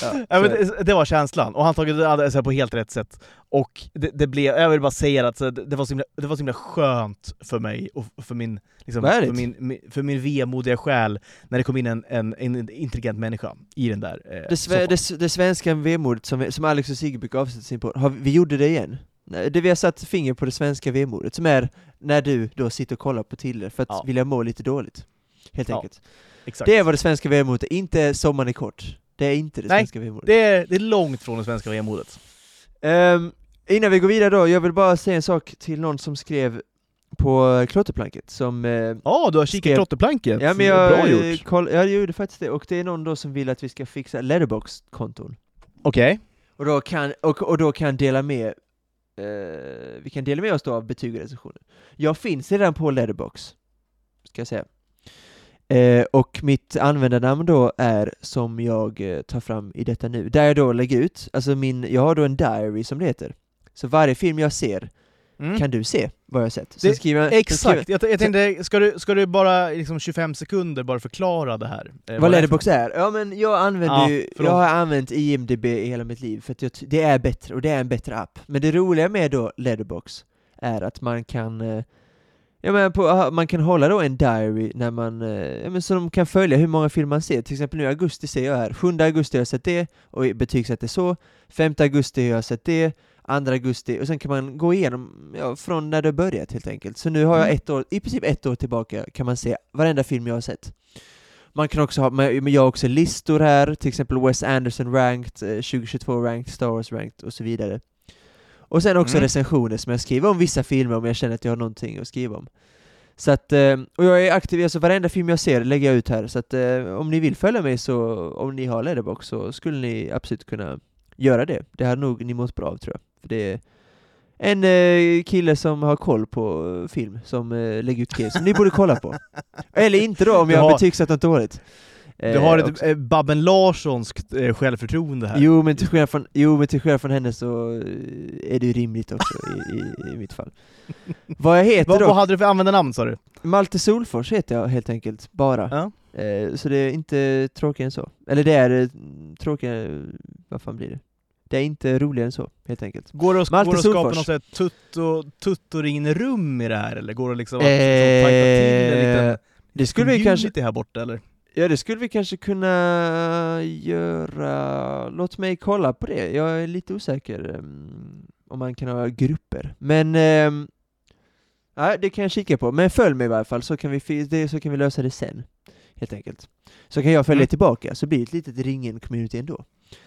ja, Ja, det, det var känslan, och han tog det alltså, på helt rätt sätt. Och det, det blev, jag vill bara säga att så, det, var så himla, det var så himla skönt för mig och för min, liksom, för min, för min vemodiga själ när det kom in en, en, en intelligent människa i den där eh, det, sve, det, det svenska vemodet som, som Alex och Sigge brukar avsluta sin på, vi gjorde det igen. Nej, Det vi har satt finger på det svenska vemodet, som är när du då sitter och kollar på Tiller för att Ja. vilja må lite dåligt. Helt Ja, enkelt. Exakt. Det är vad det svenska vemodet är, inte sommaren är kort. Det är inte det Nej, svenska vemodet. Det är, det är långt från det svenska vemodet. Ehm, innan vi går vidare då, jag vill bara säga en sak till någon som skrev på klotterplanket som... eh, Ja, du har kikat Skrev- klotterplanket. ja men jag, Bra eh, gjort. Koll, jag gjorde faktiskt det, och det är någon då som vill att vi ska fixa letterbox-konton. Okej. Och då kan, och, och då kan dela med, eh, vi kan dela med oss då av betyg och recensioner. Jag finns redan på letterbox, ska jag säga. Eh, och mitt användarnamn då är som jag eh, tar fram i detta nu, där jag då lägger ut, alltså min, jag har då en diary som det heter. Så varje film jag ser Mm. kan du se vad jag har sett. Det- skriver Exakt, jag, jag tänkte, ska du, ska du bara liksom 25 sekunder bara förklara det här? Eh, vad letterbox är? Ja men jag använder Ja, ju, jag har använt IMDB i hela mitt liv för att jag, det är bättre, och det är en bättre app. Men det roliga med då letterbox är att man kan eh, Ja men på, man kan hålla då en diary när man, eh, ja men så de kan följa hur många filmer man ser. Till exempel nu i augusti ser jag här, 7 augusti har jag sett det, och betygsätter så, 5 augusti har jag sett det, 2 augusti, och sen kan man gå igenom, ja, från när det börjat helt enkelt. Så nu har jag Mm. ett år, i princip ett år tillbaka kan man se varenda film jag har sett. Man kan också ha, men jag har också listor här, till exempel Wes Anderson ranked, eh, 2022 ranked, Star Wars ranked och så vidare. Och sen också Mm. recensioner som jag skriver om vissa filmer om jag känner att jag har någonting att skriva om. Så att, eh, och jag är aktiv, alltså varenda film jag ser lägger jag ut här, så att eh, om ni vill följa mig så, om ni har Letterbox så skulle ni absolut kunna göra det. Det hade nog ni mått bra av tror jag. För det är en eh, kille som har koll på eh, film, som eh, lägger ut grejer som ni borde kolla på. Eller inte då, om jag har betygsatt något dåligt. Du har ett också. eh, Babben Larssonskt eh, självförtroende här. Jo men, till skillnad från, jo men till skillnad från henne så eh, är det ju rimligt också i, i, i mitt fall. Vad jag heter vad, då? vad hade du för användarnamn sa du? Malte Solfors heter jag helt enkelt, bara. Ja. Eh, så det är inte tråkigare än så. Eller det är eh, tråkigare, vad fan blir det? Det är inte roligare än så, helt enkelt. Går det att, Malte går det att skapa Solfors. något tutto, tuttoring-rum i det här eller går det liksom att liksom, tajta till en liten Eh, det skulle vi kanske, här borta eller? ja det skulle vi kanske kunna göra, låt mig kolla på det, jag är lite osäker um, om man kan ha grupper. Men, um, nej det kan jag kika på, men följ mig i varje fall så kan vi, det, så kan vi lösa det sen. Helt enkelt. Så kan jag följa Mm. tillbaka, så blir det ett litet ringen-community ändå.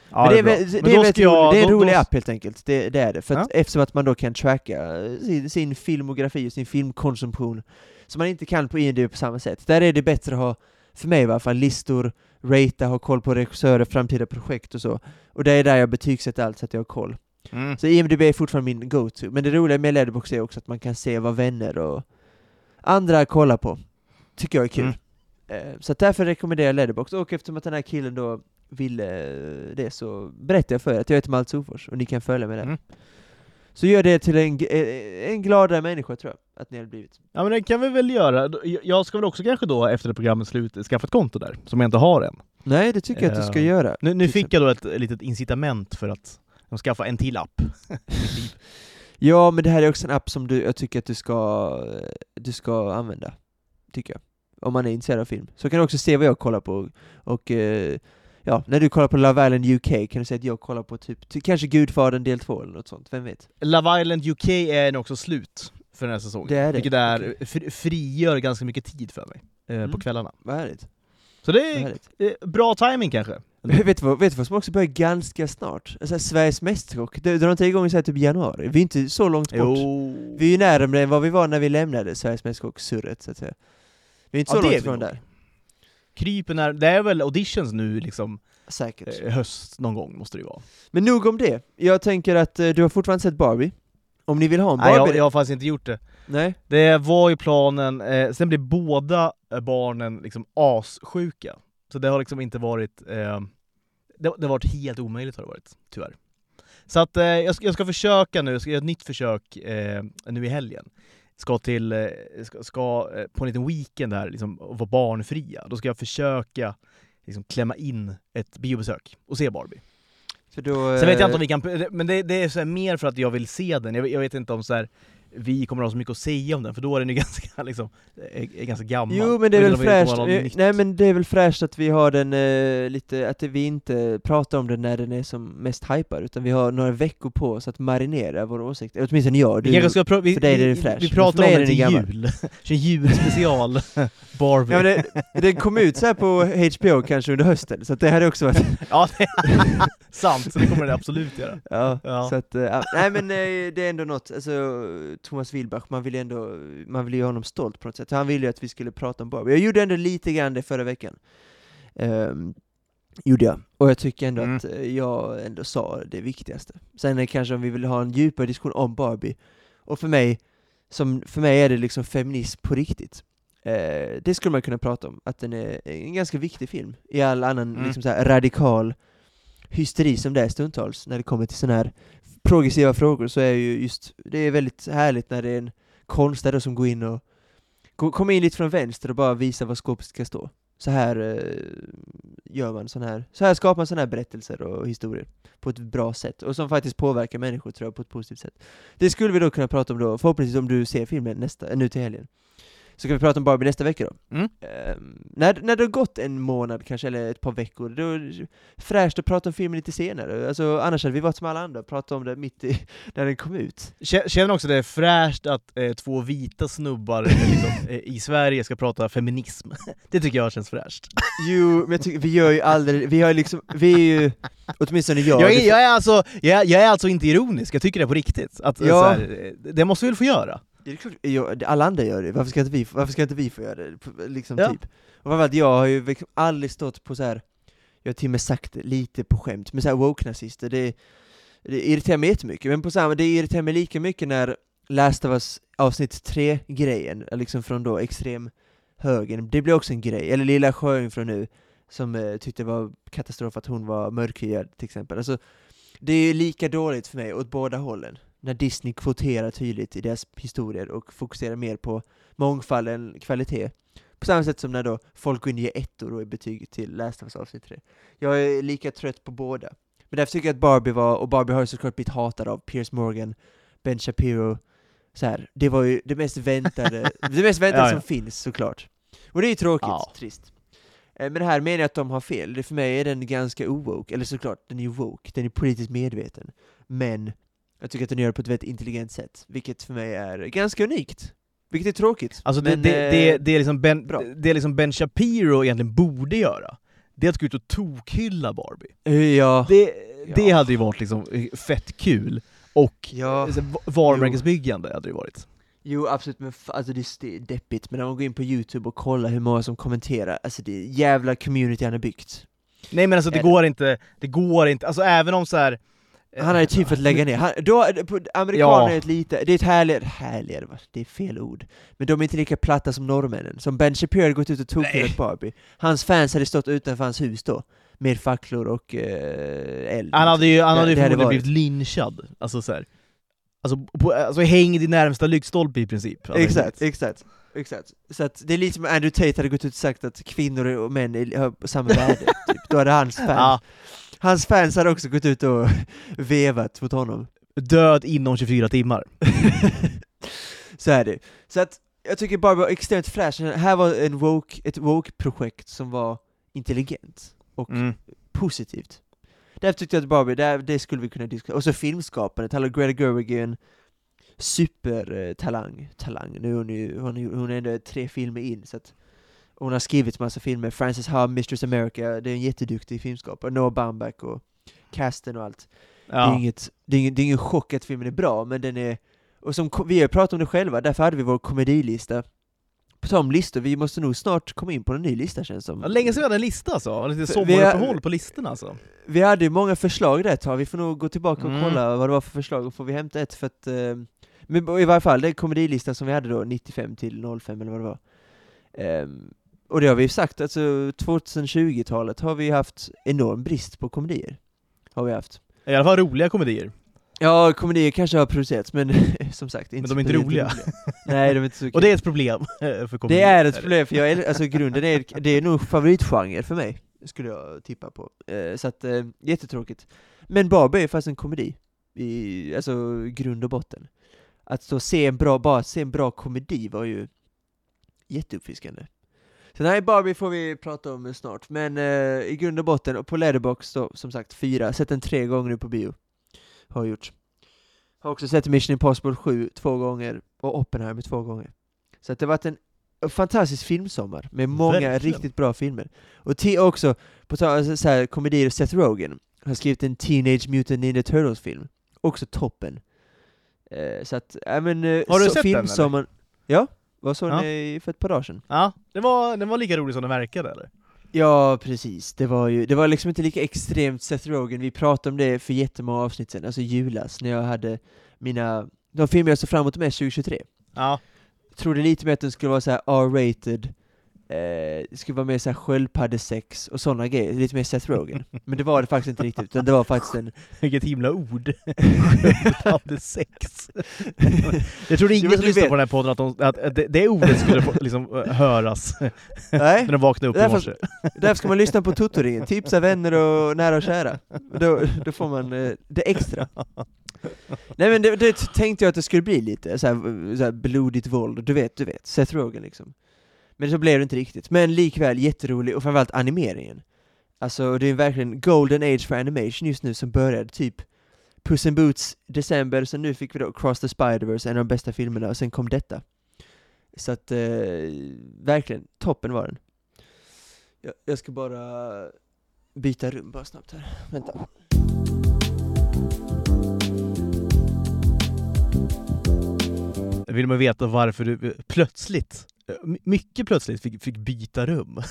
Ja, men det är, bra. väl- det, Men är, väldigt jag- det är en då- rolig då- app helt enkelt, det, det är det. För att, Ja. eftersom att man då kan tracka sin, sin filmografi och sin filmkonsumtion, som man inte kan på IMDb på samma sätt. Där är det bättre att ha, för mig i alla fall, listor, ratea, ha koll på regissörer, framtida projekt och så. Och det är där jag betygsätter allt så att jag har koll. Mm. Så IMDB är fortfarande min go-to. Men det roliga med Letterboxd är också att man kan se vad vänner och andra kollar på. Tycker jag är kul. Mm. Eh, Så därför rekommenderar jag Letterboxd, och eftersom att den här killen då ville det så berättar jag för er att jag heter Malte Sofors och ni kan följa mig där. Mm. Så gör det till en, eh, en gladare människa tror jag, att ni har blivit. Ja men det kan vi väl göra. Jag ska väl också kanske då efter programmets slut skaffa ett konto där, som jag inte har än. Nej, det tycker jag att du ska Eh, göra. Nu, nu fick jag då ett litet incitament för att skaffa en till app. Ja, men det här är också en app som du, jag tycker att du ska, du ska använda. Tycker jag. Om man är intresserad av film. Så kan du också se vad jag kollar på. Och eh, ja, när du kollar på Love Island UK kan du säga att jag kollar på typ, ty, kanske Gudfadern del 2 eller något sånt, vem vet? Love Island UK är nu också slut för den här säsongen. Det är det, Vilket är, fri- frigör ganska mycket tid för mig eh, Mm. på kvällarna. Vad härligt. Så det är eh, bra timing kanske. vet, du vad, vet du vad som också börjar ganska snart? Alltså, Sveriges Mästerkock, drar inte igång i så här typ januari, vi är inte så långt bort. Jo. Vi är ju närmare än vad vi var när vi lämnade Sveriges Mästerkock-surret, så att säga. Vi är inte Ja, så är långt ifrån nog. där. Krypen är, det är väl auditions nu liksom, Säkert. eh, höst någon gång måste det ju vara. Men nog om det. Jag tänker att eh, du har fortfarande sett Barbie. Om ni vill ha en Nej, Barbie... jag, jag har faktiskt inte gjort det. Nej? Det var ju planen, eh, sen blev båda eh, barnen liksom assjuka. Så det har liksom inte varit, eh, det, det har varit helt omöjligt har det varit, tyvärr. Så att eh, jag, ska, jag ska försöka nu, jag ska göra ett nytt försök nu i helgen. Ska till, eh, ska, ska eh, på en liten weekend här, liksom, och vara barnfria. Då ska jag försöka liksom, klämma in ett biobesök och se Barbie. För då... Sen vet jag eh, inte om vi kan, men det, det är så mer för att jag vill se den, jag, jag vet inte om så här, vi kommer ha så mycket att säga om den, för då är den ju ganska, liksom, är, är ganska gammal. Jo men det är Jag väl vi fräscht, eh, nej men det är väl fräscht att vi har den eh, lite, att vi inte pratar om den när den är som mest hypad, utan vi har några veckor på oss att marinera våra åsikter, åtminstone jag. Du, ska pra- vi, för dig är det vi, fräscht, vi pratar för om är den den till gammal. jul, Kör julspecial Barbie. ja, men det, den kom ut så här på HBO kanske under hösten, så att det hade också varit... Ja, det sant, så det kommer det absolut göra. Ja, Ja. så att, eh, nej men eh, det är ändå något, alltså Thomas Wilbach, man vill ju ändå, man vill göra honom stolt på något sätt. Han ville ju att vi skulle prata om Barbie. Jag gjorde ändå lite grann det förra veckan. Ehm, gjorde jag. Och jag tycker ändå Mm. att jag ändå sa det viktigaste. Sen kanske om vi vill ha en djupare diskussion om Barbie, och för mig, som, för mig är det liksom feminism på riktigt. Eh, det skulle man kunna prata om, att den är en ganska viktig film i all annan Mm. liksom så radikal hysteri som det är stundtals när det kommer till sådana här progressiva frågor så är ju just, det är väldigt härligt när det är en konstnär som går in och kommer in lite från vänster och bara visar var skåpet ska stå. Så här eh, gör man sån här, så här skapar man sådana här berättelser och historier på ett bra sätt, och som faktiskt påverkar människor tror jag på ett positivt sätt. Det skulle vi då kunna prata om då, förhoppningsvis om du ser filmen nästa, nu till helgen. Så kan vi prata om Barbie nästa vecka då. Mm. Ehm, när, när det har gått en månad kanske, eller ett par veckor, då är det fräscht att prata om filmen lite senare. Alltså, annars hade vi varit som alla andra, pratat om det mitt i, när den kom ut. Kä- Känner också det är fräscht att eh, två vita snubbar eh, liksom, eh, i Sverige ska prata feminism. Det tycker jag känns fräscht. Jo, men tycker, vi gör ju aldrig, vi har liksom, vi är ju, åtminstone jag, Jag är, jag, är alltså, jag, jag är alltså inte ironisk, jag tycker det är på riktigt. Att, eh, Ja. här, det måste vi väl få göra? Det är klart, jag, alla andra gör det, varför ska inte vi, varför ska inte vi få göra det? Liksom Ja. typ. Och framförallt, jag har ju liksom aldrig stått på så här. jag har till och med sagt det lite på skämt, men så här woke-nazister, det, det irriterar mig jättemycket, men på samma, det irriterar mig lika mycket när Last of Us avsnitt 3-grejen, liksom från då extrem högern, det blir också en grej, eller Lilla Sjöjungfrun nu, som eh, tyckte det var katastrof att hon var mörkhyad till exempel. Alltså, det är ju lika dåligt för mig åt båda hållen, när Disney kvoterar tydligt i deras historier och fokuserar mer på mångfald än kvalitet. På samma sätt som när då folk går in och ger ettor i betyg till Last of Us avsnitt 3. Jag är lika trött på båda. Men därför tycker jag att Barbie var, och Barbie har ju såklart blivit hatad av Piers Morgan, Ben Shapiro, så här. det var ju det mest väntade, det mest väntade Ja, ja. som finns såklart. Och det är ju tråkigt, Ja. trist. Eh, Men här menar jag att de har fel, det för mig är den ganska owoke, eller såklart, den är ju woke, den är politiskt medveten. Men jag tycker att den gör det på ett väldigt intelligent sätt, vilket för mig är ganska unikt. Vilket är tråkigt. Alltså det, men, det, det, eh, det, är liksom ben, bra. det liksom Ben Shapiro egentligen borde göra, det är att gå ut och tokhylla Barbie. eh, ja, Det, det Ja. hade ju varit liksom fett kul, och ja. alltså, va- varumärkesbyggande hade det varit. Jo absolut, men alltså det, är- deppigt, men när man går in på youtube och kollar hur många som kommenterar, alltså det är jävla community han har byggt. Nej men alltså det? går inte, det går inte, alltså även om så här. Eh, Han har ju typ fått lägga ner, han, då, amerikaner Ja. är ett lite, det är ett härligare, härligare, det är fel ord, men de är inte lika platta som norrmännen. Som Ben Shapiro hade gått ut och tokhyllat Barbie, hans fans hade stått utanför hans hus då, med facklor och eh, eld. Han hade ju, han hade ju det hade förmodligen blivit lynchad, alltså så här. Alltså, på, alltså häng din närmsta lyktstolpe i princip. hade Exakt, exakt, exakt. Så att det är lite som Andrew Tate hade gått ut och sagt att kvinnor och män har samma värde, typ. Då hade hans fans, Ja, hans fans hade också gått ut och vevat mot honom. död inom 24 timmar. Så är det. Så att jag tycker Barbie var extremt fräsch, här var en woke, ett woke-projekt som var intelligent och Mm. positivt. Därför tyckte jag att Barbie, det, det skulle vi kunna diskutera. Och så filmskapandet, hallå Greta Gerwig är en supertalang, talang, nu hon ju, hon, är- hon är ändå tre filmer in så att hon har skrivit massa filmer, Frances Ha, Mistress America, det är en jätteduktig filmskapare, Noah Baumbach och casten och allt. Det, är Ja. inget, det, är ingen, det är ingen chock att filmen är bra, men den är... Och som vi har pratat om det själva, därför hade vi vår komedilista. På tal om listor, vi måste nog snart komma in på en ny lista känns som. Ja, länge sedan vi hade en lista alltså, lite sommaruppehåll på listorna alltså. Vi hade ju många förslag där ett tag, vi får nog gå tillbaka och Mm. kolla vad det var för förslag, och får vi hämta ett för att... Eh, men i varje fall, den komedilistan som vi hade då, 95 till 05 eller vad det var. Ehm, och det har vi ju sagt, alltså 2020-talet har vi haft enorm brist på komedier. Har vi haft. I alla fall roliga komedier. Ja, komedier kanske har producerats, men som sagt, inte Men de är inte speciellt roliga. Nej, de är inte så kul. Och det är ett problem för komedier. Det är ett problem, för jag är, alltså grunden är, det är nog favoritgenre för mig, skulle jag tippa på. Eh, så att, eh, jättetråkigt. Men Barbie är faktiskt en komedi, i, alltså grund och botten. Att och se en bra, bara se en bra komedi var ju jätteuppfriskande. Så nej, Barbie får vi prata om snart, men eh, i grund och botten, och på Letterboxd då, som sagt, fyra, sett den tre gånger nu på bio. Har gjort. Har också sett Mission Impossible 7 två gånger, och Oppenheimer två gånger. Så att det har varit en fantastisk filmsommar, med många Verkligen. riktigt bra filmer. Och ti- också, på tal alltså, så här, komedier, Seth Rogen har skrivit en Teenage Mutant Ninja Turtles-film. Också toppen. Eh, så att, ja men... Eh, Har du så sett den, filmsommaren... Ja, vad såg Ja. ni för ett par dagar sedan? Ja, det var, den var lika rolig som den verkade eller? Ja, precis. Det var ju, det var liksom inte lika extremt Seth Rogen, vi pratade om det för jättemånga avsnitt sedan, alltså julas, när jag hade mina, de filmer jag såg fram emot mest 2023. Ja. Trodde lite mer att den skulle vara så här R-rated, eh, skulle vara mer så här sköldpaddesex och sådana grejer, lite mer Seth Rogen. Men det var det faktiskt inte riktigt, utan det var faktiskt en... Vilket himla ord. hade sex. Jag trodde ingen som vet- på den här podden att, de, att det, det ordet skulle liksom, eh, höras Nej, när de vaknade upp i Därför- morse. därför ska man lyssna på Totoringen, tipsa vänner och nära och kära. Då, då får man eh, det extra. Nej men det, det tänkte jag att det skulle bli lite, så här, så här blodigt våld, du vet, du vet, Seth Rogen liksom. Men så blev det inte riktigt. Men likväl jätterolig, och framförallt animeringen. Alltså det är verkligen golden age för animation just nu som började typ Puss in Boots december, så nu fick vi då Cross the Spider-Verse, en av de bästa filmerna, och sen kom detta. Så att, eh, verkligen, toppen var den. Jag, jag ska bara byta rum bara snabbt här. Vänta. Vill man veta varför du eh, plötsligt, mycket plötsligt, fick, fick byta rum?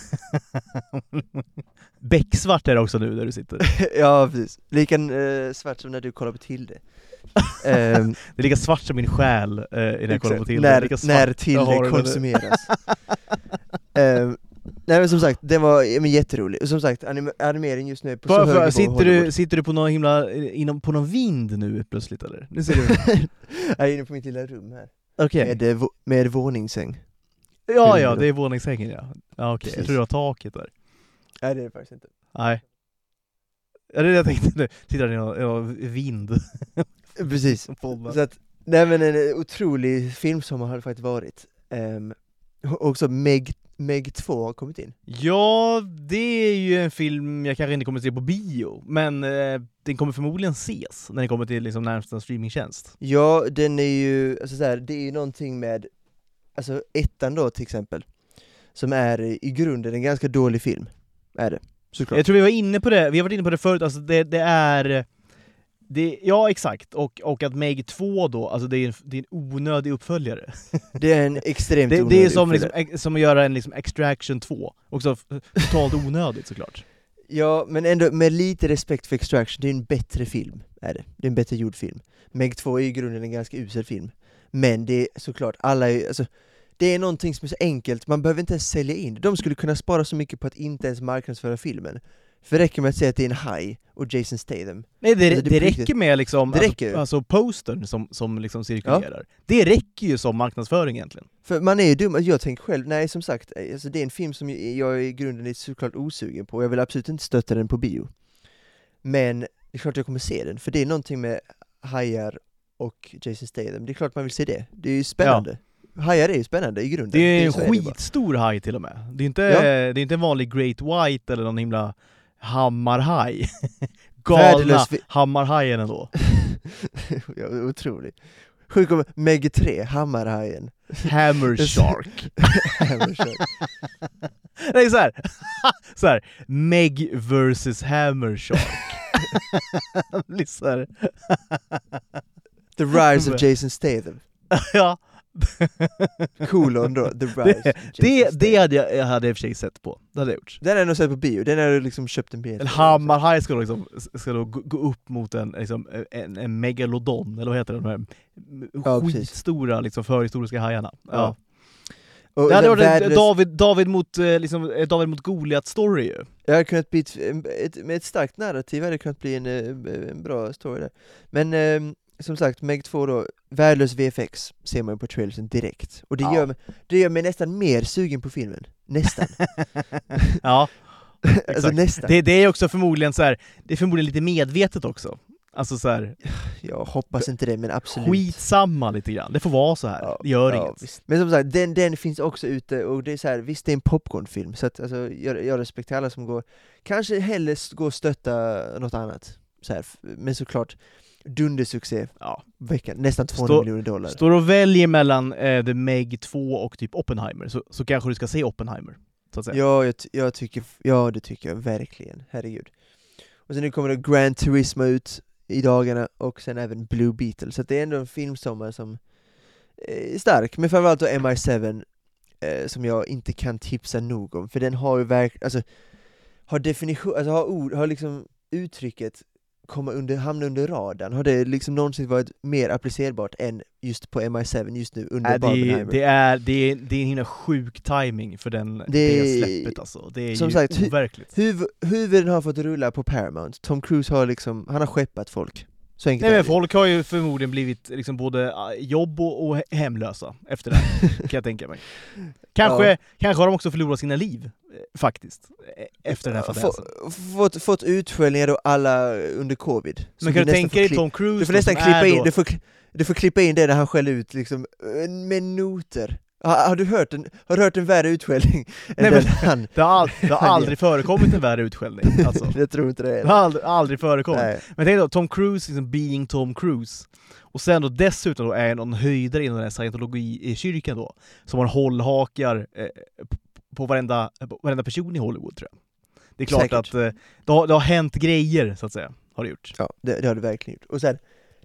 Becksvart är det också nu där du sitter. ja, precis. Lika eh, svart som när du kollar på Tilde. Ehm, Det är lika svart som min själ eh, när jag kollar på till när, när Tilde konsumeras. Ehm, Nej men som sagt, den var men jätterolig. Och som sagt, anim animering just nu är på så För, hög sitter, du, sitter du på någon himla, inom, på någon vind nu plötsligt eller? Nu ser du... Jag är inne på mitt lilla rum här. Okej. Med, eh, med våningssäng. Ja, ja, det? är våningssängen ja. Ja okej, jag Precis. tror det var taket där. Nej det är det faktiskt inte. Nej. Ja, det är det jag tänkte nu. I någon, i någon vind. Precis. Så att, nej men en otrolig filmsommar har det faktiskt varit. Um, också Meg, Meg 2 har kommit in. Ja, det är ju en film jag kanske inte kommer att se på bio, men eh, den kommer förmodligen ses när den kommer till liksom närmsta streamingtjänst. Ja, den är ju, alltså så här, det är ju någonting med, alltså ettan då till exempel, som är i grunden en ganska dålig film. Är det, såklart. Jag tror vi var inne på det, vi har varit inne på det förut, alltså det, det är... Det, ja exakt, och, och att Meg 2 då, alltså det är en, det är en onödig uppföljare. Det är en extremt Det, det är onödig som, liksom, uppföljare. som att göra en liksom Extraction 2, också totalt onödigt såklart. Ja, men ändå med lite respekt för Extraction, det är en bättre film, är det. Det är en bättre gjord film. Meg 2 är i grunden en ganska usel film. Men det är såklart, alla är, alltså, det är någonting som är så enkelt, man behöver inte ens sälja in. De skulle kunna spara så mycket på att inte ens marknadsföra filmen. För det räcker med att säga att det är en haj och Jason Statham. Nej det, Alltså, det det, räcker med liksom, Det alltså, räcker ju. alltså postern som, som liksom cirkulerar. Det räcker ju som marknadsföring egentligen. För man är ju dum, jag tänker själv, nej som sagt, alltså det är en film som jag jag i grunden är såklart osugen på, jag vill absolut inte stötta den på bio. Men det är klart jag kommer se den, för det är någonting med hajar och Jason Statham, det är klart man vill se det. Det är ju spännande. Hajar är ju spännande i grunden. Det är en så skitstor haj till och med. Det är inte, Ja. det är inte en vanlig Great White eller någon himla hammarhaj. Galna hammarhajen ändå. ja, otroligt. Sjuk om Meg 3, Hammarhajen. Hammer är så- Shark. Det är såhär, så här, Meg vs Hammer Shark. The Rise of Jason Statham. ja, Kolon då, The Rise det, of Jason det, det Statham. hade jag, jag hade i och för sig sett på. Det hade jag gjort. Den har jag nog sett på bio, den har jag liksom köpt en biljett En hammarhaj ska då, liksom, ska då gå gå upp mot en, liksom, en, en megalodon, eller vad heter det, de här Ja, precis. skitstora liksom, förhistoriska hajarna. Ja. Ja. Och Det hade varit en värdelös- David, David mot, eh, liksom, David mot Goliat-story ju. Det hade kunnat bli ett, ett, med ett starkt narrativ hade det kunnat bli en, eh, en bra story där. Men eh, som sagt, Meg 2 då, värdelös VFX ser man ju på trailersen direkt. Och det, Ja. gör, mig- det gör mig nästan mer sugen på filmen. Nästan. ja, alltså nästan. det, det är också förmodligen så här, det är förmodligen lite medvetet också. Alltså så här, Jag hoppas inte det, men absolut. skitsamma lite grann. Det får vara så här. Ja, det gör ja, inget. visst. Men som sagt, den, den finns också ute, och det är så här, visst det är en popcornfilm, så att, alltså, jag, jag respekterar alla som går, kanske hellre s- gå och stötta något annat. Så här, men såklart, dundersuccé, Ja. veckan, nästan 200 Stå- miljoner dollar. Står och väljer mellan eh, The Meg 2 och typ Oppenheimer, så, så kanske du ska se Oppenheimer. Så att säga. Ja, jag, jag tycker, ja det tycker jag verkligen, herregud. Och sen nu kommer det Grand Turismo ut i dagarna, och sen även Blue Beetle, så det är ändå en filmsommar som är stark, men framförallt då MI7, eh, som jag inte kan tipsa nog om, för den har ju verkligen, alltså, har definition, alltså har ord, har liksom uttrycket komma under, hamna under radarn, har det liksom någonsin varit mer applicerbart än just på MI7 just nu under det, är, Barbenheimer? det, är, det, är, det är en himla sjuk timing för den, det, Det- släppet alltså. Det är som ju sagt, overkligt. Huv, huvuden har fått rulla på Paramount, Tom Cruise har liksom, han har skeppat folk. Så enkelt Nej men folk har ju förmodligen blivit liksom både ah, jobb och, och he- hemlösa efter det här, kan jag tänka mig. Kanske, Ja. kanske har de också förlorat sina liv, eh, faktiskt, eh, efter den här fadäsen. fått, fått utskällningar då alla under covid. Men kan du tänka dig Tom Cruise Du får nästan klippa in, du får, du får klippa in det när han skäller ut liksom, eh, med noter. Har, har, du hört en, har du hört en värre utskällning Nej, men- han... Det har, all, det har aldrig förekommit en värre utskällning, alltså. jag tror inte det Det är har aldrig, aldrig förekommit. Nej. Men tänk då, Tom Cruise liksom being Tom Cruise, och sen då dessutom då är någon höjdare inom den här scientologi-kyrkan då, som har hållhakar eh, på varenda, på varenda person i Hollywood tror jag. Det är klart Säkert. att eh, det, har, det har hänt grejer, så att säga, har det gjort. Ja, det, det har det verkligen gjort. Och sen,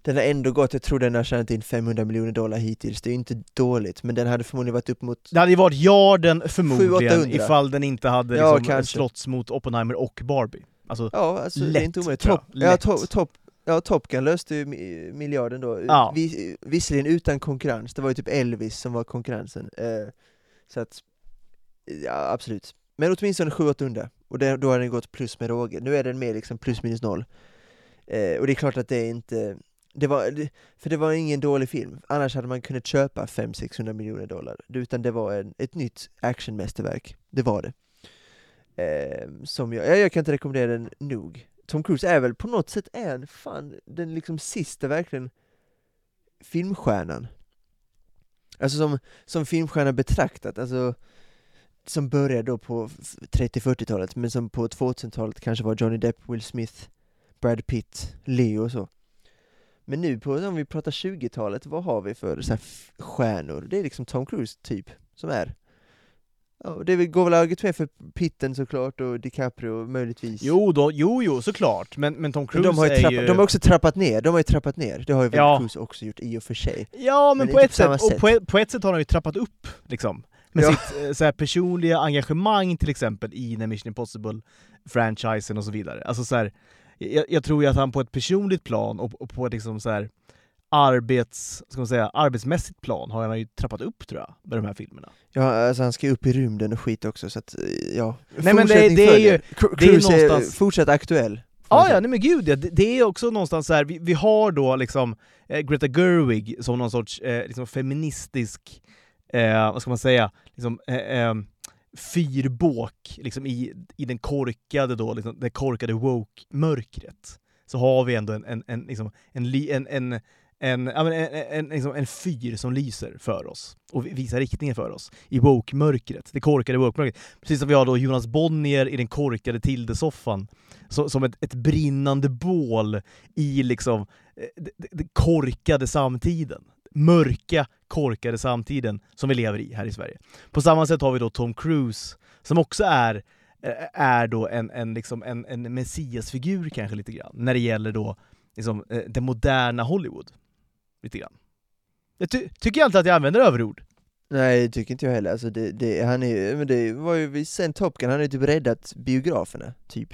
den har ändå gått, jag tror den har tjänat in 500 miljoner dollar hittills, det är inte dåligt, men den hade förmodligen varit upp mot Det hade ju varit yarden förmodligen 700-800. ifall den inte hade Ja, liksom, slåtts mot Oppenheimer och Barbie. Alltså, Ja, alltså det är Lätt, inte omöjligt. Top, ja, Lätt. to, top, ja, Top Gun löste ju mi- miljarden då, Ja. Vis, visserligen utan konkurrens, det var ju typ Elvis som var konkurrensen. Eh, så att, ja absolut. Men åtminstone 700 och det, då har den gått plus med råge. Nu är den mer liksom plus minus noll. Eh, och det är klart att det är inte det var, för det var ingen dålig film, annars hade man kunnat köpa 500-600 miljoner dollar. Utan det var en, ett nytt actionmästerverk, det var det. Eh, som jag, jag kan inte rekommendera den nog. Tom Cruise är väl på något sätt en, fan den liksom sista verkligen filmstjärnan. Alltså som, som filmstjärna betraktat, alltså som började då på 30-40-talet, men som på 2000-talet kanske var Johnny Depp, Will Smith, Brad Pitt, Leo och så. Men nu på, om vi pratar 20-talet, vad har vi för så här stjärnor? Det är liksom Tom Cruise typ, som är. Ja, det går väl ögat med för Pitten såklart, och DiCaprio möjligtvis. Jo, då, jo, jo, såklart, men, men Tom Men Cruise de har, ju är trappat, ju... de har också trappat ner, de har ju trappat ner, det har ju väl Ja. Cruise också gjort i och för sig. Ja, men, Men på, ett sätt, och sätt. på, ett, på ett sätt har han ju trappat upp, liksom. Med Ja. sitt eh, så här, personliga engagemang till exempel i den Mission Impossible-franchisen och så vidare. Alltså så här, jag, jag tror ju att han på ett personligt plan och, och på ett liksom så här, arbets, ska man säga, arbetsmässigt plan har han ju trappat upp tror jag, med de här filmerna. Ja, alltså han ska upp i rymden och skit också, så att, ja. Nej, men det- det är ju- Cru- det är Cruise någonstans- fortsatt aktuell. Ja, ja, nej men gud ja. Det, det är också någonstans så här, vi, vi har då liksom eh, Greta Gerwig som någon sorts eh, liksom feministisk, eh, vad ska man säga, liksom, eh, eh, fyrbåk liksom i, i den korkade då, liksom, det korkade woke-mörkret. Så har vi ändå en, en, en, liksom, en, en, en en, en, en, liksom en fyr som lyser för oss och visar riktningen för oss i woke-mörkret, det korkade woke-mörkret. Precis som vi har då Jonas Bonnier i den korkade Tilde-soffan som ett, ett brinnande bål i liksom eh, det- det korkade samtiden. Mörka, korkade samtiden som vi lever i här i Sverige. På samma sätt har vi då Tom Cruise som också är, eh, är då en, en, liksom en, en messiasfigur kanske lite grann, när det gäller då liksom, eh, det moderna Hollywood. Lite grann. Jag ty tycker jag inte att jag använder överord. Nej, det tycker inte jag heller. Alltså det, det, han är, ju- men det var ju sen Top Gun, han har ju typ räddat biograferna, typ.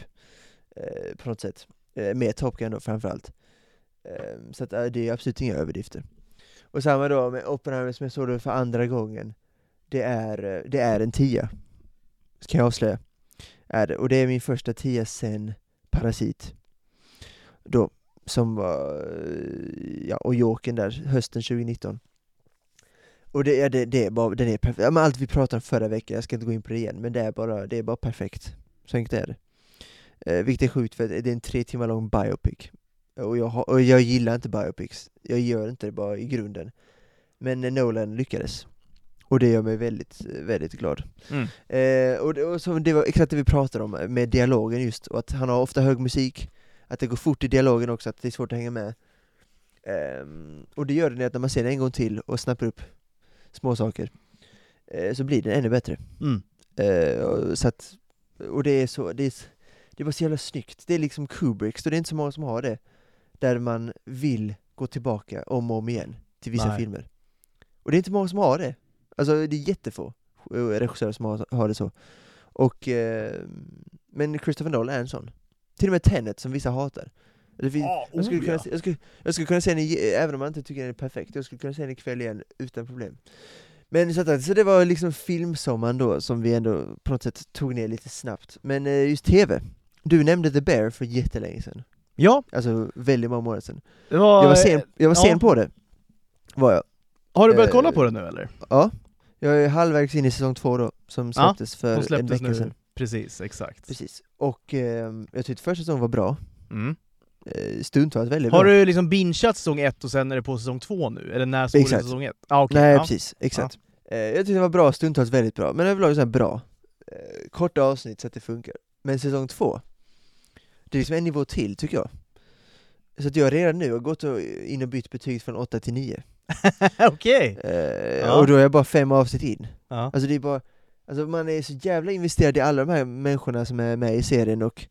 Eh, på något sätt. Eh, med Top Gun då framförallt. Eh, så att, eh, det är absolut inga överdrifter. Och samma då med Oppenheimer som jag såg då för andra gången. Det är, det är en tia. Kan jag avslöja. Är det. Och det är min första tia sen Parasit. Då, som var, ja, och Jokern där, hösten 2019. Och det, ja, det, det är bara, den är perfekt. Ja, men allt vi pratade om förra veckan, jag ska inte gå in på det igen, men det är bara, det är bara perfekt. Så enkelt är det. Eh, vilket är sjukt för det är en tre timmar lång biopic. Och jag, har, och jag gillar inte biopics. Jag gör inte det bara i grunden. Men eh, Nolan lyckades. Och det gör mig väldigt, eh, väldigt glad. Mm. Eh, och det, och så, det var exakt det vi pratade om med dialogen just, och att han har ofta hög musik, att det går fort i dialogen också, att det är svårt att hänga med. Ehm, och det gör det att när man ser den en gång till och snappar upp små saker eh, så blir den ännu bättre. Mm. Eh, och, så att, och det är så, det är, det var så jävla snyggt. Det är liksom Kubricks, och det är inte så många som har det. Där man vill gå tillbaka om och om igen till vissa Nej. filmer. Och det är inte många som har det. Alltså det är jättefå eh, regissörer som har, har det så. Och, eh, men Christopher Nolan är en sån. Till och med Tenet som vissa hatar. Det finns, Ah, jag, skulle oh, kunna, ja. jag, skulle, jag skulle kunna se den, även om man inte tycker den är perfekt, jag skulle kunna se den ikväll igen utan problem. Men så, att, så det var liksom filmsommaren då som vi ändå på något sätt tog ner lite snabbt. Men eh, just TV, du nämnde The Bear för jättelänge sedan. Ja, Alltså väldigt många månader sedan. det var... Jag var sen, jag var ja. sen på det. Var jag. Har du börjat eh, kolla på det nu eller? Ja. Jag är halvvägs in i säsong två då, som Ja, släpptes för De en släpptes vecka nu. sedan. Precis, exakt. Precis. Och eh, jag tyckte första säsongen var bra. Mm. Eh, stundtals väldigt Har bra. du liksom bingeat säsong ett och sen är det på säsong två nu? Eller när såg du säsong ett? Ah, okej. Nej ja. precis, exakt. Eh, jag tyckte det var bra, stundtals väldigt bra, men överlag så här bra. Eh, korta avsnitt så att det funkar. Men säsong två, det är liksom en nivå till tycker jag. Så att jag redan nu har gått och in och bytt betyg från 8 till 9. Okej! Eh, Ja. Och då är jag bara fem avsnitt in. Ja. Alltså det är bara, alltså man är så jävla investerad i alla de här människorna som är med i serien och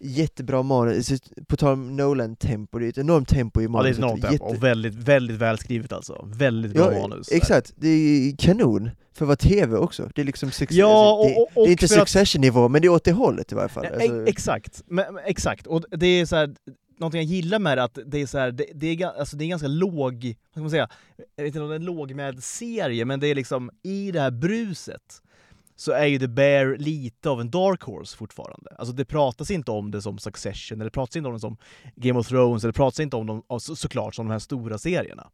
jättebra manus, på tal om Nolan-tempo, det är ett enormt tempo i ja, det är manuset. ett enormt tempo, Jätte- och väldigt, väldigt välskrivet alltså. Väldigt bra Ja, manus. exakt, det är kanon för att vara TV också. Det är liksom success, Ja, alltså, det, och- och- det är och inte för att- succession-nivå, men det är åt det hållet i varje fall. Alltså, e- Exakt, men, exakt. Och det är så här, någonting jag gillar med det, att det är så här, det, det, är, alltså det är ganska låg, vad ska man säga, jag vet inte om det är en lågmäld serie, men det är liksom i det här bruset så är ju The Bear lite av en dark horse fortfarande. Alltså det pratas inte om det som Succession, eller pratas inte om det som Game of Thrones, eller pratas inte om dem så, såklart som de här stora serierna.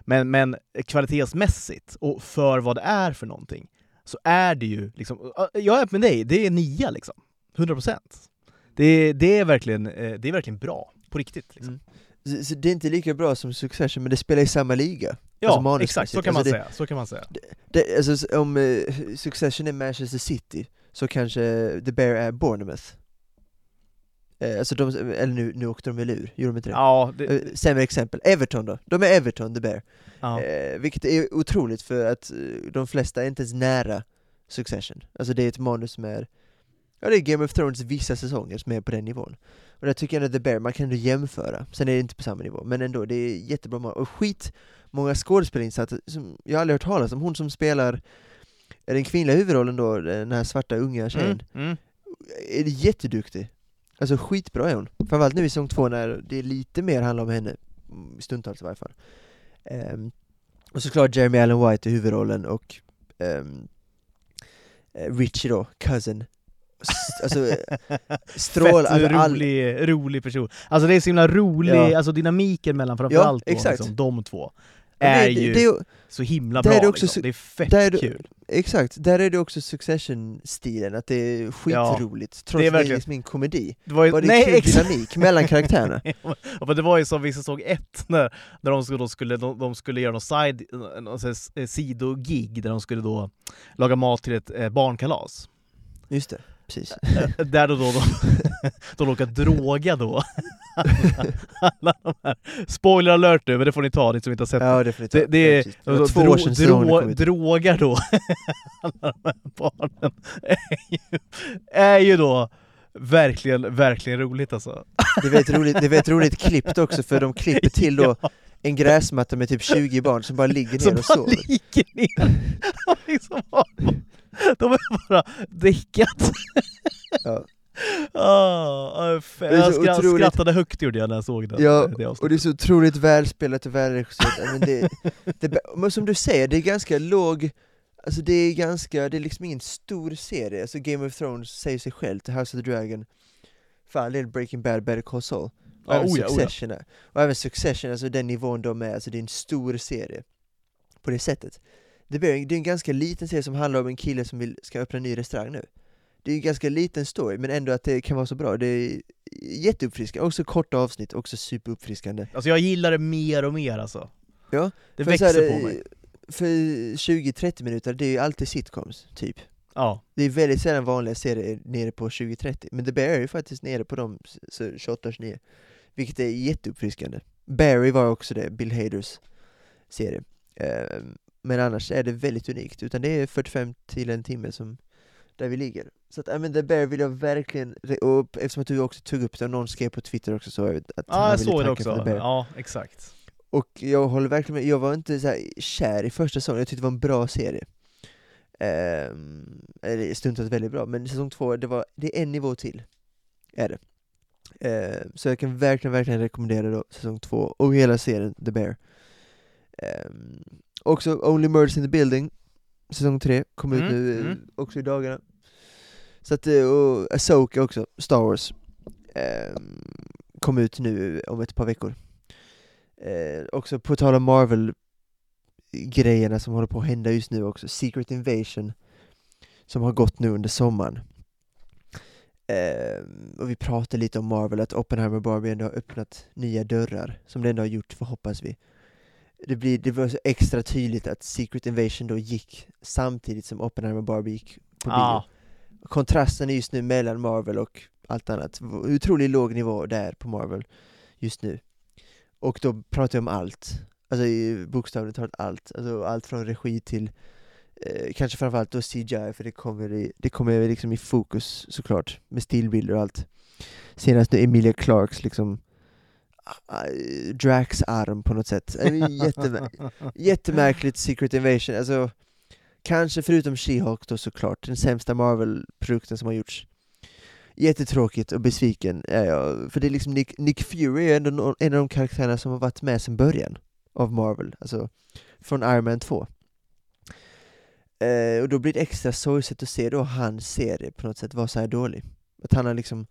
Men, men kvalitetsmässigt, och för vad det är för någonting, så är det ju liksom, jag är med dig, det är nia liksom. 100%. Det, det, är, verkligen, eh, det är verkligen bra, på riktigt. Liksom. Mm. Så, så det är inte lika bra som Succession, men det spelar i samma liga? Ja, alltså exakt, så kan, man alltså säga. så kan man säga. Det, det, alltså, om uh, Succession är Manchester City, så kanske The Bear är Bournemouth. Uh, alltså de, eller nu, nu åkte de väl ur, gjorde de inte det? Ja, det... Uh, sämre exempel, Everton då, de är Everton, The Bear. Ja. Vilket är otroligt för att de flesta är inte ens nära Succession. Alltså det är ett manus som är, ja det är Game of Thrones vissa säsonger som är på den nivån. Och där tycker jag ändå The Bear, man kan ändå jämföra, sen är det inte på samma nivå, men ändå, det är jättebra manus. Och skit många skådespelarinsatser som jag aldrig hört talas om, hon som spelar är den kvinnliga huvudrollen då, den här svarta unga tjejen, mm, mm. är jätteduktig. Alltså skitbra är hon. Framförallt nu i säsong två när det lite mer handlar om henne, mm, stundtals i varje fall. Um, och såklart Jeremy Allen White i huvudrollen och um, Richie då, cousin, alltså strål, Fett alltså, rolig, all... rolig person. Alltså det är så himla rolig, ja. alltså dynamiken mellan framförallt ja, exakt. Liksom, de två är det, ju det, så himla bra, är liksom. det är fett är kul. Exakt, där är det också Succession-stilen, att det är skitroligt, ja, trots det är verkligen... liksom en komedi. Det var ju, Var det nej, kul exakt. dynamik mellan karaktärerna? ja, men det var ju som i säsong ett, när, när de, skulle, de, skulle, de, de skulle göra någon side, någon sidogig, där de skulle då laga mat till ett eh, barnkalas. Just det precis. Där då, då de, de råkar droga då. Alla de här. Spoiler alert nu, men det får ni ta, ni som inte har sett ja, det. Får. Det, det är det var två år sedan drå, drogar då alla de här barnen. Är ju, är ju då verkligen, verkligen roligt alltså. Det är ett roligt, det är ett roligt klippt också, för de klipper till då ja. en gräsmatta med typ 20 barn som bara ligger ner som och sover. Som bara ligger ner! liksom De är bara däckat. Ja. Oh, jag skra otroligt... skrattade högt gjorde jag när jag såg det. Ja, det och det är så otroligt välspelat och välregisserat. men, det, det, men som du säger, det är ganska låg, alltså det är ganska, det är liksom ingen stor serie. Alltså Game of Thrones säger sig själv till House of the Dragon, fan det är Breaking Bad, Better Call Saul. Och, ah, även oh ja, Succession oh ja. och även Succession, alltså den nivån de är, alltså det är en stor serie. På det sättet. Det är en ganska liten serie som handlar om en kille som vill, ska öppna en ny restaurang nu. Det är en ganska liten story, men ändå att det kan vara så bra. Det är jätteuppfriskande, också korta avsnitt, också superuppfriskande. Alltså jag gillar det mer och mer alltså. Ja, det växer här, på mig. För 20-30 minuter, det är ju alltid sitcoms, typ. Ja. Det är väldigt sällan vanliga serier nere på 20-30, men The Bear är ju faktiskt nere på de 28-29, vilket är jätteuppfriskande. Barry var också det, Bill Haders serie. Um, men annars är det väldigt unikt, utan det är 45 till en timme som där vi ligger. Så att, I mean, The Bear vill jag verkligen, och eftersom att du också tog upp det, och någon skrev på Twitter också så att Ja, jag såg det också, ja exakt. Och jag håller verkligen med, jag var inte så kär i första säsongen, jag tyckte det var en bra serie. Um, eller stundtals väldigt bra, men säsong två, det, var, det är en nivå till. Är det. Uh, så jag kan verkligen, verkligen rekommendera då säsong två, och hela serien The Bear. Um, Också Only Murders in the Building, säsong 3, kom mm, ut nu mm. också i dagarna. Så att, eh, och Asoka också, Star Wars, eh, kom ut nu om ett par veckor. Eh, också på tal om Marvel grejerna som håller på att hända just nu också, Secret Invasion, som har gått nu under sommaren. Eh, och vi pratade lite om Marvel, att Oppenheimer Barbie ändå har öppnat nya dörrar, som det ändå har gjort, förhoppas vi det, blir, det var så extra tydligt att Secret Invasion då gick samtidigt som Oppenheimer och Barbie gick på bio. Ah. Kontrasten just nu mellan Marvel och allt annat, otroligt låg nivå där på Marvel just nu. Och då pratar jag om allt, alltså bokstavligt talat allt, alltså allt från regi till eh, kanske framförallt då CGI, för det kommer, i, det kommer liksom i fokus såklart, med stillbilder och allt. Senast nu Emilia Clarks liksom Drax arm på något sätt. Jättemär jättemärkligt Secret Invasion, alltså Kanske förutom She-Hulk då såklart, den sämsta Marvel-produkten som har gjorts. Jättetråkigt och besviken är jag, för det är liksom Nick, Nick Fury är ändå en av de karaktärerna som har varit med sedan början av Marvel, alltså från Iron Man 2. Eh, och då blir det extra sorgset att se då hans serie på något sätt vara så här dålig. Att han har liksom,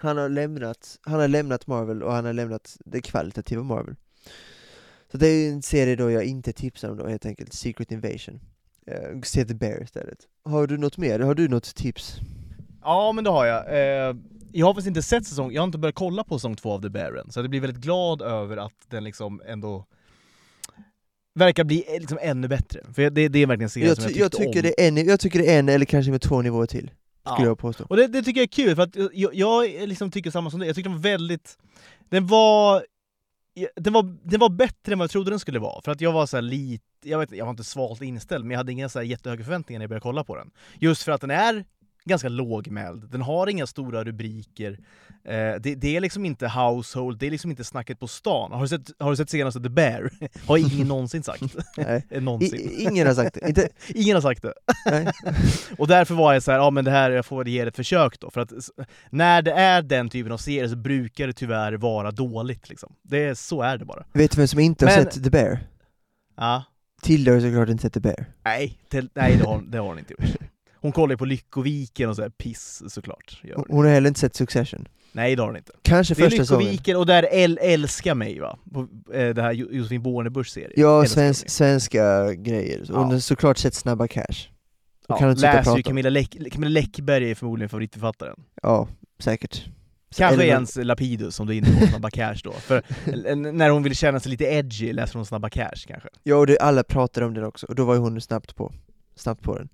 han har lämnat, han har lämnat Marvel och han har lämnat det kvalitativa Marvel. Så det är en serie då jag inte tipsar om då helt enkelt, Secret Invasion. Eh, se The Bear istället. Har du något mer? Har du något tips? Ja men det har jag. Eh, jag har faktiskt inte sett säsong, jag har inte börjat kolla på säsong två av The Bear än, så jag blir väldigt glad över att den liksom ändå verkar bli eh, liksom ännu bättre. För det, det är verkligen en serie Jag, som jag ty- tyckte jag, tycker om. det är en, jag tycker det är en, eller kanske med två nivåer till, skulle Ja. jag påstå. Och det, det tycker jag är kul, för att jag, jag liksom tycker samma som dig. Jag tycker den var väldigt... Den var... Den var, den var bättre än vad jag trodde den skulle vara, för att jag var så här lite, jag, vet, jag var inte svalt inställd, men jag hade inga så här jättehöga förväntningar när jag började kolla på den. Just för att den är ganska lågmäld, den har inga stora rubriker, eh, det, det är liksom inte household, det är liksom inte snacket på stan. Har du sett, har du sett senaste The Bear? har ingen någonsin sagt. Nej. Någonsin. I, ingen har sagt det. Inte, Ingen har sagt det. Och därför var jag så här, ja men det här, jag får ge det ett försök då. För att när det är den typen av serie så brukar det tyvärr vara dåligt liksom. Det, är- så är det bara. Vet du vem som inte har Men- sett The Bear? Ja. Tilde har såklart inte sett The Bear. Nej, det, nej det, har, det har hon inte gjort. Hon kollar ju på Lyckoviken och så här piss såklart. Gör Hon har heller inte sett Succession. Nej det har hon inte. Kanske Det är första säsongen. Lyckoviken och där äl, Älska mig va? På, eh, det här Jo- Josefin Bornebuschs serie. Ja, svensk, svenska grejer. Hon Ja. har såklart sett Snabba Cash. Hon Ja, kan inte läser ju. Camilla, Läck, Camilla Läckberg är förmodligen favoritförfattaren. Ja, säkert. Kanske Eller- ens Lapidus som du är inne på Snabba Cash då. För när hon vill känna sig lite edgy läser hon Snabba Cash kanske. Ja, och det, alla pratade om den också, och då var ju hon snabbt på. Snabbt på den.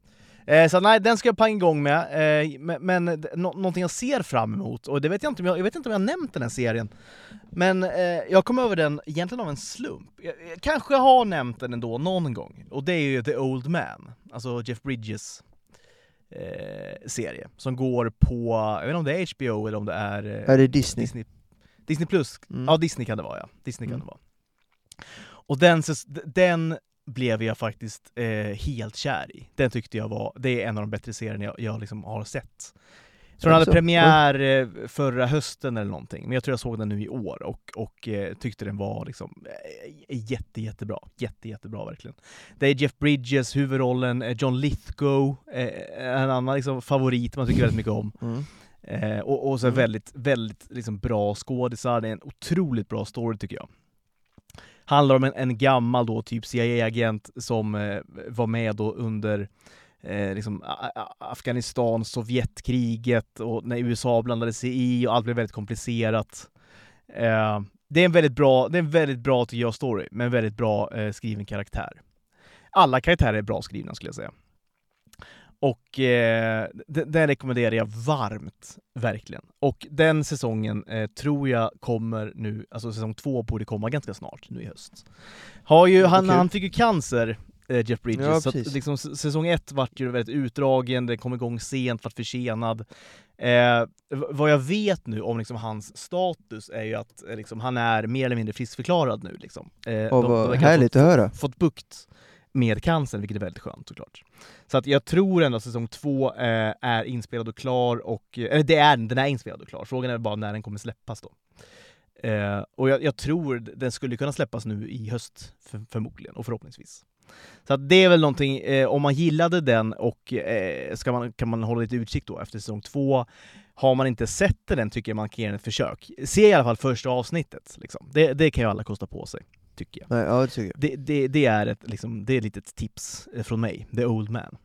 Eh, så nej, den ska jag panga igång med. Eh, men men nå- någonting jag ser fram emot, och det vet jag inte om jag, jag vet inte om jag har nämnt den här serien. Men eh, jag kom över den egentligen av en slump. Jag, jag kanske har nämnt den ändå någon gång. Och det är ju The Old Man, alltså Jeff Bridges eh, serie. Som går på, jag vet inte om det är HBO eller om det är eh, Är det Disney? Disney, Disney plus. Mm. Ja, Disney kan det vara ja. Disney kan Mm. det vara. Och den, den blev jag faktiskt eh, helt kär i. Den tyckte jag var, det är en av de bättre serierna jag, jag liksom har sett. Jag tror den hade premiär eh, förra hösten eller någonting, men jag tror jag såg den nu i år och, och eh, tyckte den var liksom eh, jätte, jättebra. Jätte, jättebra verkligen. Det är Jeff Bridges, huvudrollen, eh, John Lithgow, eh, en annan liksom, favorit man tycker väldigt mycket om. Mm. Eh, och, och så Mm. väldigt, väldigt liksom bra skådisar, det är en otroligt bra story tycker jag. Handlar om en, en gammal då, typ CIA-agent som eh, var med då under eh, liksom, Afghanistan, Sovjetkriget och när USA blandade sig i och allt blev väldigt komplicerat. Eh, det är en väldigt bra, det är en väldigt bra tycker jag, story, med en väldigt bra eh, skriven karaktär. Alla karaktärer är bra skrivna skulle jag säga. Och eh, den, den rekommenderar jag varmt, verkligen. Och den säsongen eh, tror jag kommer nu, alltså säsong två borde komma ganska snart nu i höst. Har ju, Vad han, kul. han fick ju cancer, eh, Jeff Bridges, Ja, så att, liksom, säsong ett vart ju väldigt utdragen, den kom igång sent, vart försenad. Eh, vad jag vet nu om liksom hans status är ju att eh, liksom, han är mer eller mindre friskförklarad nu. Liksom. Eh, de- de vad verkar ha härligt att höra. fått bukt med cancern, vilket är väldigt skönt såklart. Så att jag tror ändå att säsong två eh, är inspelad och klar, och, eh, eller det är den, den är inspelad och klar. Frågan är bara när den kommer släppas då. Eh, och jag, jag tror den skulle kunna släppas nu i höst, för, förmodligen, och förhoppningsvis. Så att det är väl någonting, eh, om man gillade den och eh, ska man, kan man hålla lite utkik då efter säsong två. Har man inte sett den tycker jag man kan ge den ett försök. Se i alla fall första avsnittet. Liksom. Det, det kan ju alla kosta på sig, tycker jag. Nej, ja, det tycker jag. Det, det, det, är ett, liksom, det är ett litet tips eh, från mig, The Old Man.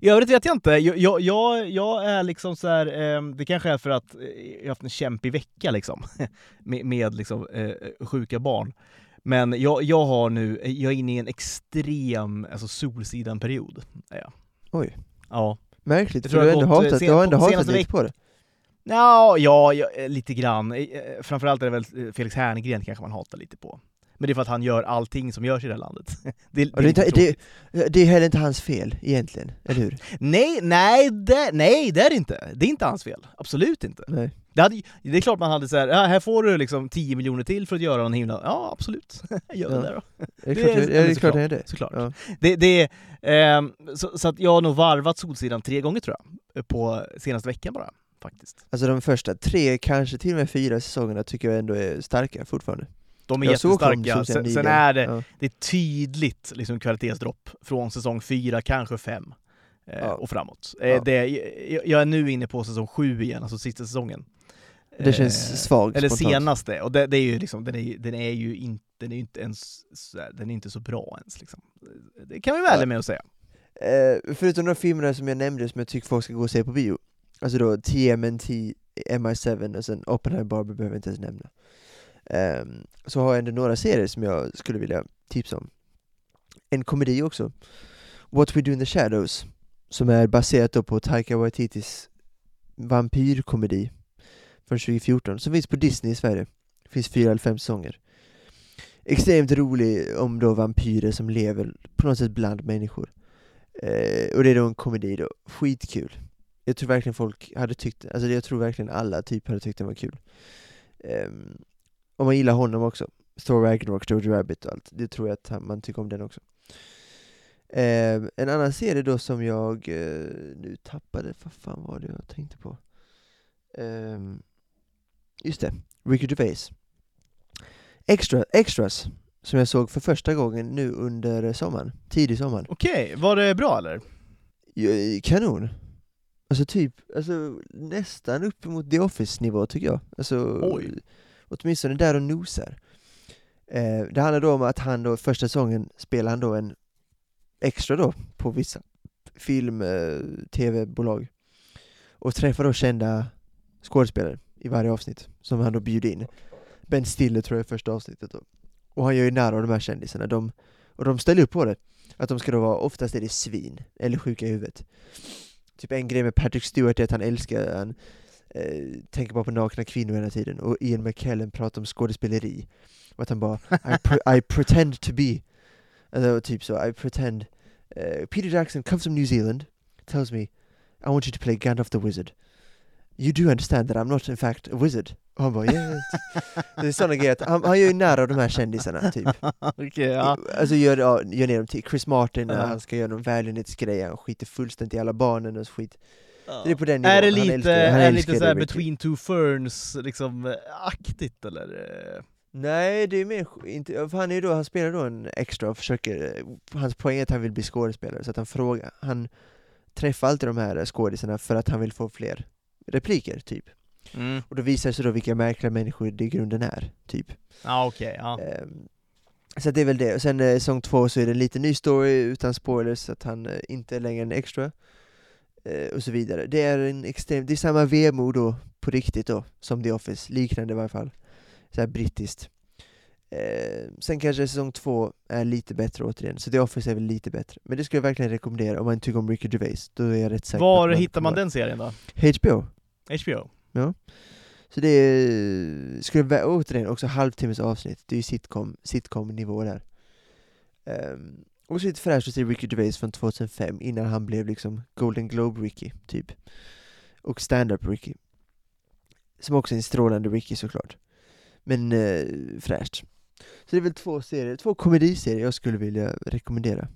I övrigt vet jag inte, jag, jag, jag, jag är liksom så här, eh, det kanske är för att eh, jag har haft en kämpig vecka liksom, med, med liksom, eh, sjuka barn. Men jag, jag har nu, jag är inne i en extrem alltså Solsidan-period. Jag. Oj. Ja. Märkligt, för du har ändå eh, hatat, sen- du har ändå på hatat senaste lite på det. Ja, ja, ja, eh, lite grann. Eh, eh, Framförallt är det väl eh, Felix Herngren kanske man hatar lite på. Men det är för att han gör allting som görs i det här landet. Det, det, är inte, det, det är heller inte hans fel, egentligen, eller hur? Nej, nej, det, nej, det är det inte. Det är inte hans fel. Absolut inte. Nej. Det, hade, det är klart man hade så här, ja, här får du liksom 10 miljoner till för att göra en himla... Ja, absolut. Gör Ja. det då. Det är Det klart, är- det är såklart. det. Såklart. Ja. Det, det, ehm, så, så att jag har nog varvat Solsidan tre gånger tror jag, på senaste veckan bara, faktiskt. Alltså de första tre, kanske till och med fyra säsongerna tycker jag ändå är starka fortfarande. De är Jag jättestarka. Sen, sen är det, Ja. det är tydligt liksom, kvalitetsdropp från säsong fyra, kanske fem eh, och framåt. Eh, det, jag, jag är nu inne på säsong sju igen, alltså sista säsongen. Det känns Eh, svagt Eller spontant. senaste, och det, det är ju liksom, den är, den är ju inte, den är inte ens, den är inte så bra ens liksom. Det kan vi vara Ja. med att säga. Eh, förutom de filmerna som jag nämnde som jag tycker folk ska gå och se på bio, alltså då TMNT, MI7 och sen Oppenheimer Barbie behöver jag inte ens nämna. Ehm, så har jag ändå några serier som jag skulle vilja tipsa om. En komedi också, What We Do In The Shadows, som är baserat då på Taika Waititis vampyrkomedi från 2014, som finns på Disney i Sverige. Det finns fyra eller fem säsonger. Extremt rolig om då vampyrer som lever på något sätt bland människor. Eh, och det är då en komedi då, skitkul. Jag tror verkligen folk hade tyckt, alltså jag tror verkligen alla typ hade tyckt den var kul. Eh, om man gillar honom också, Thor Ragnarok, Jojo Rabbit och allt, det tror jag att man tycker om den också. Ehm, en annan serie då som jag eh, nu tappade, vad fan var det jag tänkte på? Ehm, just det, Ricky Gervais. Extra, extras, som jag såg för första gången nu under sommaren, tidig sommaren. Okej, var det bra eller? Kanon! Alltså typ, alltså nästan uppemot The Office-nivå tycker jag. Alltså, Oj åtminstone där och nosar. Eh, det handlar då om att han då, första säsongen spelar han då en extra då på vissa film, eh, tv-bolag. Och träffar då kända skådespelare i varje avsnitt, som han då bjuder in. Ben Stiller tror jag är första avsnittet då. Och han gör ju nära av de här kändisarna, de, och de ställer upp på det. Att de ska då vara, oftast är det svin, eller sjuka i huvudet. Typ en grej med Patrick Stewart är att han älskar, han eh, tänker bara på nakna kvinnor hela tiden. Och Ian McKellen pratar om skådespeleri. Och att han bara I, pre- I pretend to be. Alltså typ så, I pretend. eh, Peter Jackson comes from New Zealand, tells me I want you to play Gandalf the Wizard. You do understand that I'm not in fact a wizard. Och han bara yeah. Det är sådana grejer, att han, han gör ju nära de här kändisarna typ. Okej, ja. Alltså gör, ja, gör ner dem till Chris Martin, när Ja. han ska göra någon välgörenhetsgrej, han skiter fullständigt i alla barnen och skit. Ja. Det är på den nivån, Är det han lite, älskar, han är lite såhär between two ferns, liksom, eh, aktigt eller? eh? Nej, det är mer, inte, för han är då, han spelar då en extra och försöker, eh, hans poäng är att han vill bli skådespelare, så att han frågar, han träffar alltid de här skådisarna för att han vill få fler repliker, typ. Mm. Och då visar det sig då vilka märkliga människor det i grunden är, typ. Ja okej, ja. Ehm, så det är väl det, och sen eh, säsong två så är det en liten ny story utan spoilers, så att han eh, inte är längre en extra. Eh, och så vidare. Det är en extrem, det är samma vemod då, på riktigt då, som The Office, liknande i varje fall. Så här brittiskt. Eh, sen kanske säsong två är lite bättre återigen, så The Office är väl lite bättre. Men det skulle jag verkligen rekommendera om man tycker om Ricky Gervais, då är jag rätt säker Var att hittar man den serien då? HBO. HBO? Så det är, skulle vä- återigen också halvtimmes avsnitt, det är ju sitcom, sitcom-nivå där. Um, och så lite fräscht att se Ricky Gervais från 2005, innan han blev liksom Golden Globe-Ricky, typ. Och stand-up Ricky. Som också är en strålande Ricky såklart. Men eh, fräscht. Så det är väl två serier, två komediserier jag skulle vilja rekommendera.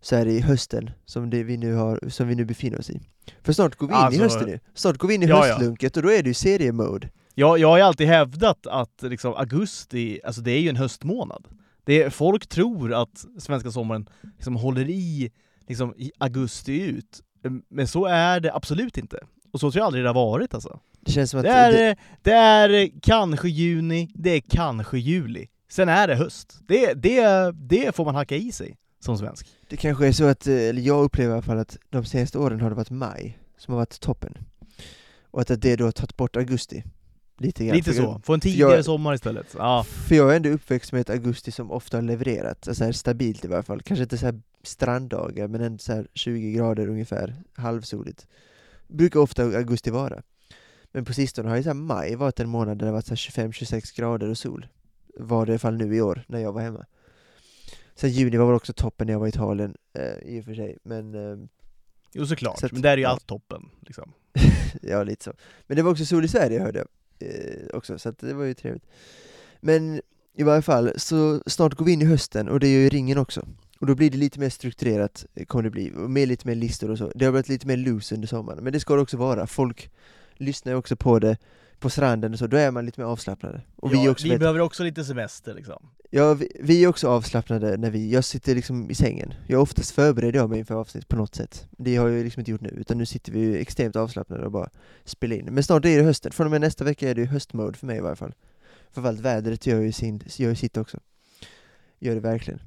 Så här i hösten, som, det vi nu har, som vi nu befinner oss i. För snart går vi in Alltså- i hösten nu. Snart går vi in i Ja, ja. höstlunket och då är det ju seriemode. Jag, jag har ju alltid hävdat att liksom, augusti, alltså det är ju en höstmånad. Det är, folk tror att svenska sommaren liksom håller i, liksom, i augusti ut, men så är det absolut inte. Och så tror jag aldrig det har varit alltså. Det Det är, eh, det är kanske juni, det är kanske juli. Sen är det höst. Det, det, det får man hacka i sig som svensk. Det kanske är så att, eh, eller jag upplever i alla fall att de senaste åren har det varit maj som har varit toppen. Och att det då har tagit bort augusti. Lite grann. Lite så. Få en tidigare jag- sommar istället. Ja. För jag är ändå uppväxt med ett augusti som ofta har levererat, alltså här stabilt i varje fall. Kanske inte så här stranddagar, men ändå så här 20 grader ungefär, halvsoligt. Brukar ofta augusti vara. Men på sistone har ju så här maj varit en månad där det varit så här 25-26 grader och sol. Var det i alla fall nu i år, när jag var hemma. Sen juni var väl också toppen när jag var i Italien, eh, i och för sig. Men eh, Jo såklart, Så att- men där är ju ja. allt toppen. Liksom. ja, lite så. Men det var också sol i Sverige hörde jag eh, också, så att det var ju trevligt. Men i varje fall, så snart går vi in i hösten, och det gör ju ringen också. Och då blir det lite mer strukturerat, eh, kommer det bli, och med lite mer listor och så. Det har varit lite mer loose under sommaren, men det ska det också vara. Folk lyssnar ju också på det på stranden och så, då är man lite mer avslappnad. Och vi, ja, är också vi behöver också lite semester liksom. Ja, vi, vi är också avslappnade när vi, jag sitter liksom i sängen. Jag oftast förbereder jag mig inför avsnitt på något sätt. Det har jag liksom inte gjort nu, utan nu sitter vi extremt avslappnade och bara spelar in. Men snart är det hösten, från och med nästa vecka är det höstmode för mig i varje fall. Framförallt vädret gör ju, sin, gör ju sitt också. Gör det verkligen.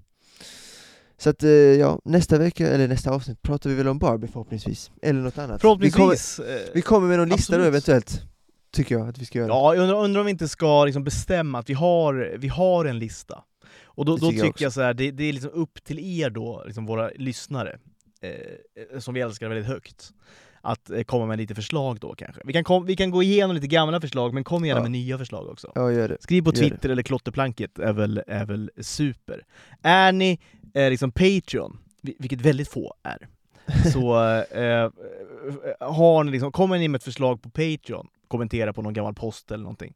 Så att, eh, ja, nästa vecka, eller nästa avsnitt pratar vi väl om Barbie förhoppningsvis. Eller något annat. Vi kommer, Förhoppningsvis. eh, vi kommer med någon lista då Absolut. eventuellt. Tycker jag att vi ska göra. Ja, jag undrar, undrar om vi inte ska liksom bestämma att vi har, vi har en lista. Och då, Det då tycker jag jag, så här, det, det är liksom upp till er då, liksom våra lyssnare, eh, som vi älskar väldigt högt, att eh, komma med lite förslag då kanske. Vi kan, kom, vi kan gå igenom lite gamla förslag, men kom gärna Ja. med nya förslag också. Ja, gör det. Skriv på Gör det. Twitter eller klotterplanket är väl, är väl super. Är ni eh, liksom Patreon, vi- vilket väldigt få är, så eh, har ni liksom, kommer ni med ett förslag på Patreon, kommentera på någon gammal post eller någonting,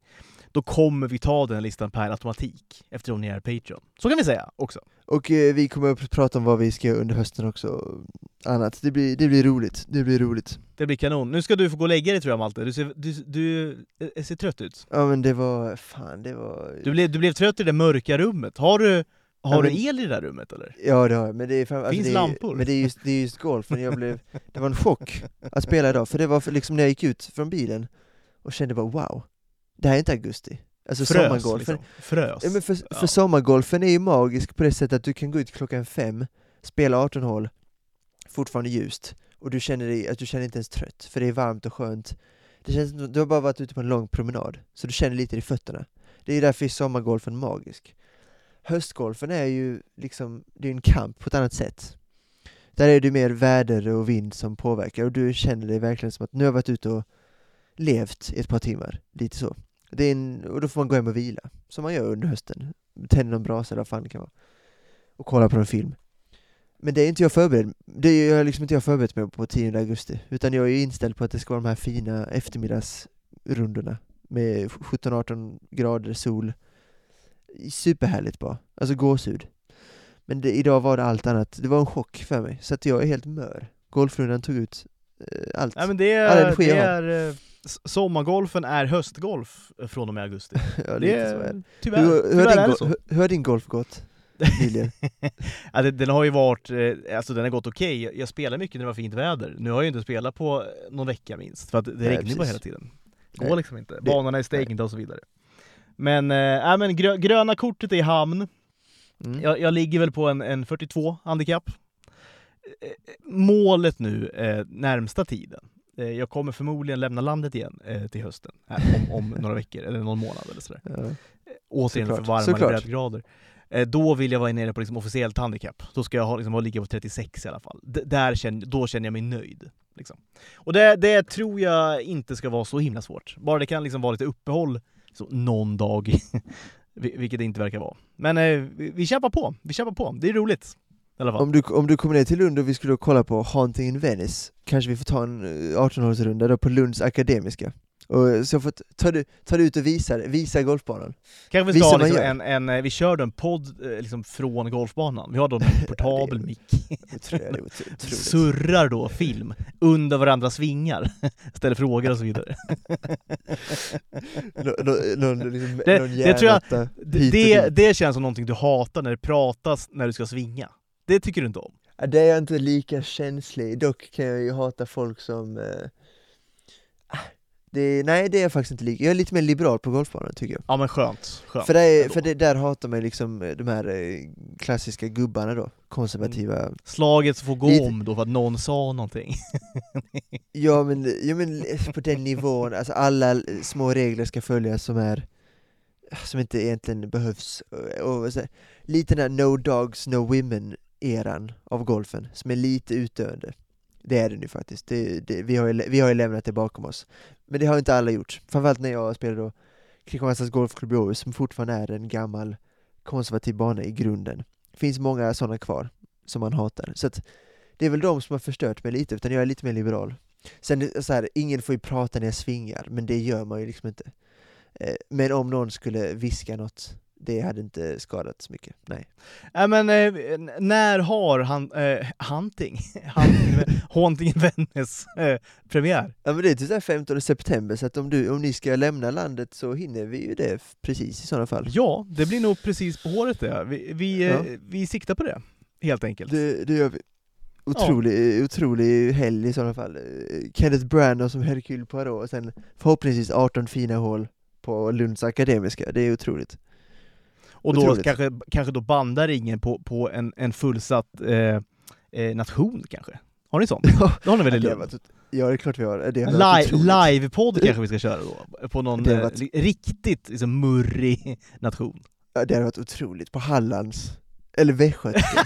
då kommer vi ta den listan per automatik eftersom ni är Patreon. Så kan vi säga också. Och eh, vi kommer att prata om vad vi ska göra under hösten också, annat. Det blir, det blir roligt, det blir roligt. Det blir kanon. Nu ska du få gå och lägga dig tror jag Malte, du ser, du, du eh, ser trött ut. Ja men det var, fan det var... Du blev, du blev trött i det mörka rummet. Har du, har Ja, du men- el i det där rummet eller? Ja det har jag, men det är fram, alltså, Finns det är, lampor? Men det är just, det är just golfen, jag blev, det var en chock att spela idag, för det var för, liksom när jag gick ut från bilen och kände bara wow, det här är inte augusti. Alltså Frös sommargolfen, liksom. Frös. ja, men för, Ja. för sommargolfen är ju magisk på det sättet att du kan gå ut klockan fem, spela 18 hål, fortfarande ljust, och du känner dig, att du känner inte ens trött, för det är varmt och skönt. Det känns du har bara varit ute på en lång promenad, så du känner lite i fötterna. Det är därför är sommargolfen magisk. Höstgolfen är ju liksom, det är en kamp på ett annat sätt. Där är det mer väder och vind som påverkar och du känner dig verkligen som att nu har jag varit ute och levt i ett par timmar, lite så. Det är en, och då får man gå hem och vila, som man gör under hösten. Tänder någon brasa eller vad fan det kan vara. Och kolla på en film. Men det är inte jag förberedd, det är jag liksom inte jag förberett mig på 10 augusti, utan jag är ju inställd på att det ska vara de här fina eftermiddagsrundorna med 17-18 grader sol. Superhärligt bara, alltså gåshud. Men det, idag var det allt annat, det var en chock för mig, så att jag är helt mör. Golfrundan tog ut eh, allt. Nej, men det All är, energi det är eh, sommargolfen är höstgolf eh, från och med augusti. ja, Det så är är, tyvärr, Hur, hur, tyvärr har är din, det så. hur, hur har din golf gått ja, den har ju varit, eh, alltså den har gått okej. Jag- Jag spelar mycket när det var fint väder. Nu har jag ju inte spelat på eh, någon vecka minst, för att det Nej, regnar bara hela tiden. Det går liksom inte. Banorna är stängda och så vidare. Men, äh, men grö, gröna kortet är i hamn. Mm. Jag, jag ligger väl på en, en 42 handikapp. Målet nu, eh, närmsta tiden. Eh, jag kommer förmodligen lämna landet igen eh, till hösten, här, om, om några veckor eller någon månad eller sådär. Ja. Återigen för Såklart, varmare såklart. breddgrader. Eh, då vill jag vara nere på liksom officiellt handikapp. Då ska jag ha, liksom, ligga på 36 i alla fall. D- där känner, då känner jag mig nöjd. Liksom. Och det, det tror jag inte ska vara så himla svårt. Bara det kan liksom vara lite uppehåll så någon dag, vil- vilket det inte verkar vara. Men eh, vi, vi kämpar på, vi kämpar på. Det är roligt. Om du, om du kommer ner till Lund och vi skulle kolla på Haunting in Venice, kanske vi får ta en eh, 18-hålsrunda då på Lunds Akademiska. Och eh, så får ta ta det ut och visa, visa golfbanan. Kanske vi ska ha liksom en, en, eh, vi kör då en podd eh, liksom från golfbanan. Vi har då en portabel är- mick. Surrar då film under varandras vingar, ställer frågor och så vidare. Nå- liksom, Det- det tror jag- Det, det, det känns som någonting du hatar när det pratas när du ska svinga. Det tycker du inte om? Det är jag inte lika känslig, dock kan jag ju hata folk som eh, ah, det, Nej det är jag faktiskt inte lika, jag är lite mer liberal på golfbanan tycker jag Ja men skönt, skönt. För, det är, för det, där hatar man liksom eh, de här eh, klassiska gubbarna då, konservativa Slaget får gå Lite- om då för att någon sa någonting. Ja men, ja men på den nivån, alltså alla små regler ska följas som är som inte egentligen behövs. Och, och, här, lite den här no dogs, no women eran av golfen, som är lite utdöende. Det är den ju faktiskt, det, det, vi, har ju, vi har ju lämnat det bakom oss. Men det har inte alla gjort, framförallt när jag spelade då Kristianstads Golfklubb i Åhus, som fortfarande är en gammal konservativ bana i grunden. Det finns många sådana kvar, som man hatar. Så att, det är väl de som har förstört mig lite, utan jag är lite mer liberal. Sen eh, så här, ingen får ju prata när jag svingar, men det gör man ju liksom inte. Eh, men om någon skulle viska något det hade inte skadat så mycket. Nej. Nej men eh, när har han, eh, Hunting, Haunting in Venice eh, premiär? Ja men det är här 15 september, så att om, du, om ni ska lämna landet så hinner vi ju det precis i sådana fall. Ja, det blir nog precis på håret det. Vi, vi, eh, Ja. vi siktar på det, helt enkelt. Det, det gör vi. Otrolig, otrolig helg i sådana fall. Kenneth Branagh som Hercule Poirot, och sen förhoppningsvis 18 fina hål på Lunds Akademiska, det är otroligt. Och då otroligt. kanske, kanske då bandar ringen på, på en, en fullsatt eh, eh, nation kanske? Har ni sånt? Ja, Det har ni väl i Lund? varit, ja det är klart vi har. Det har. Livepodd kanske vi ska köra då? På någon eh, varit- li- riktigt liksom, murrig nation. Ja, det har varit otroligt. På Hallands, eller Västgötska.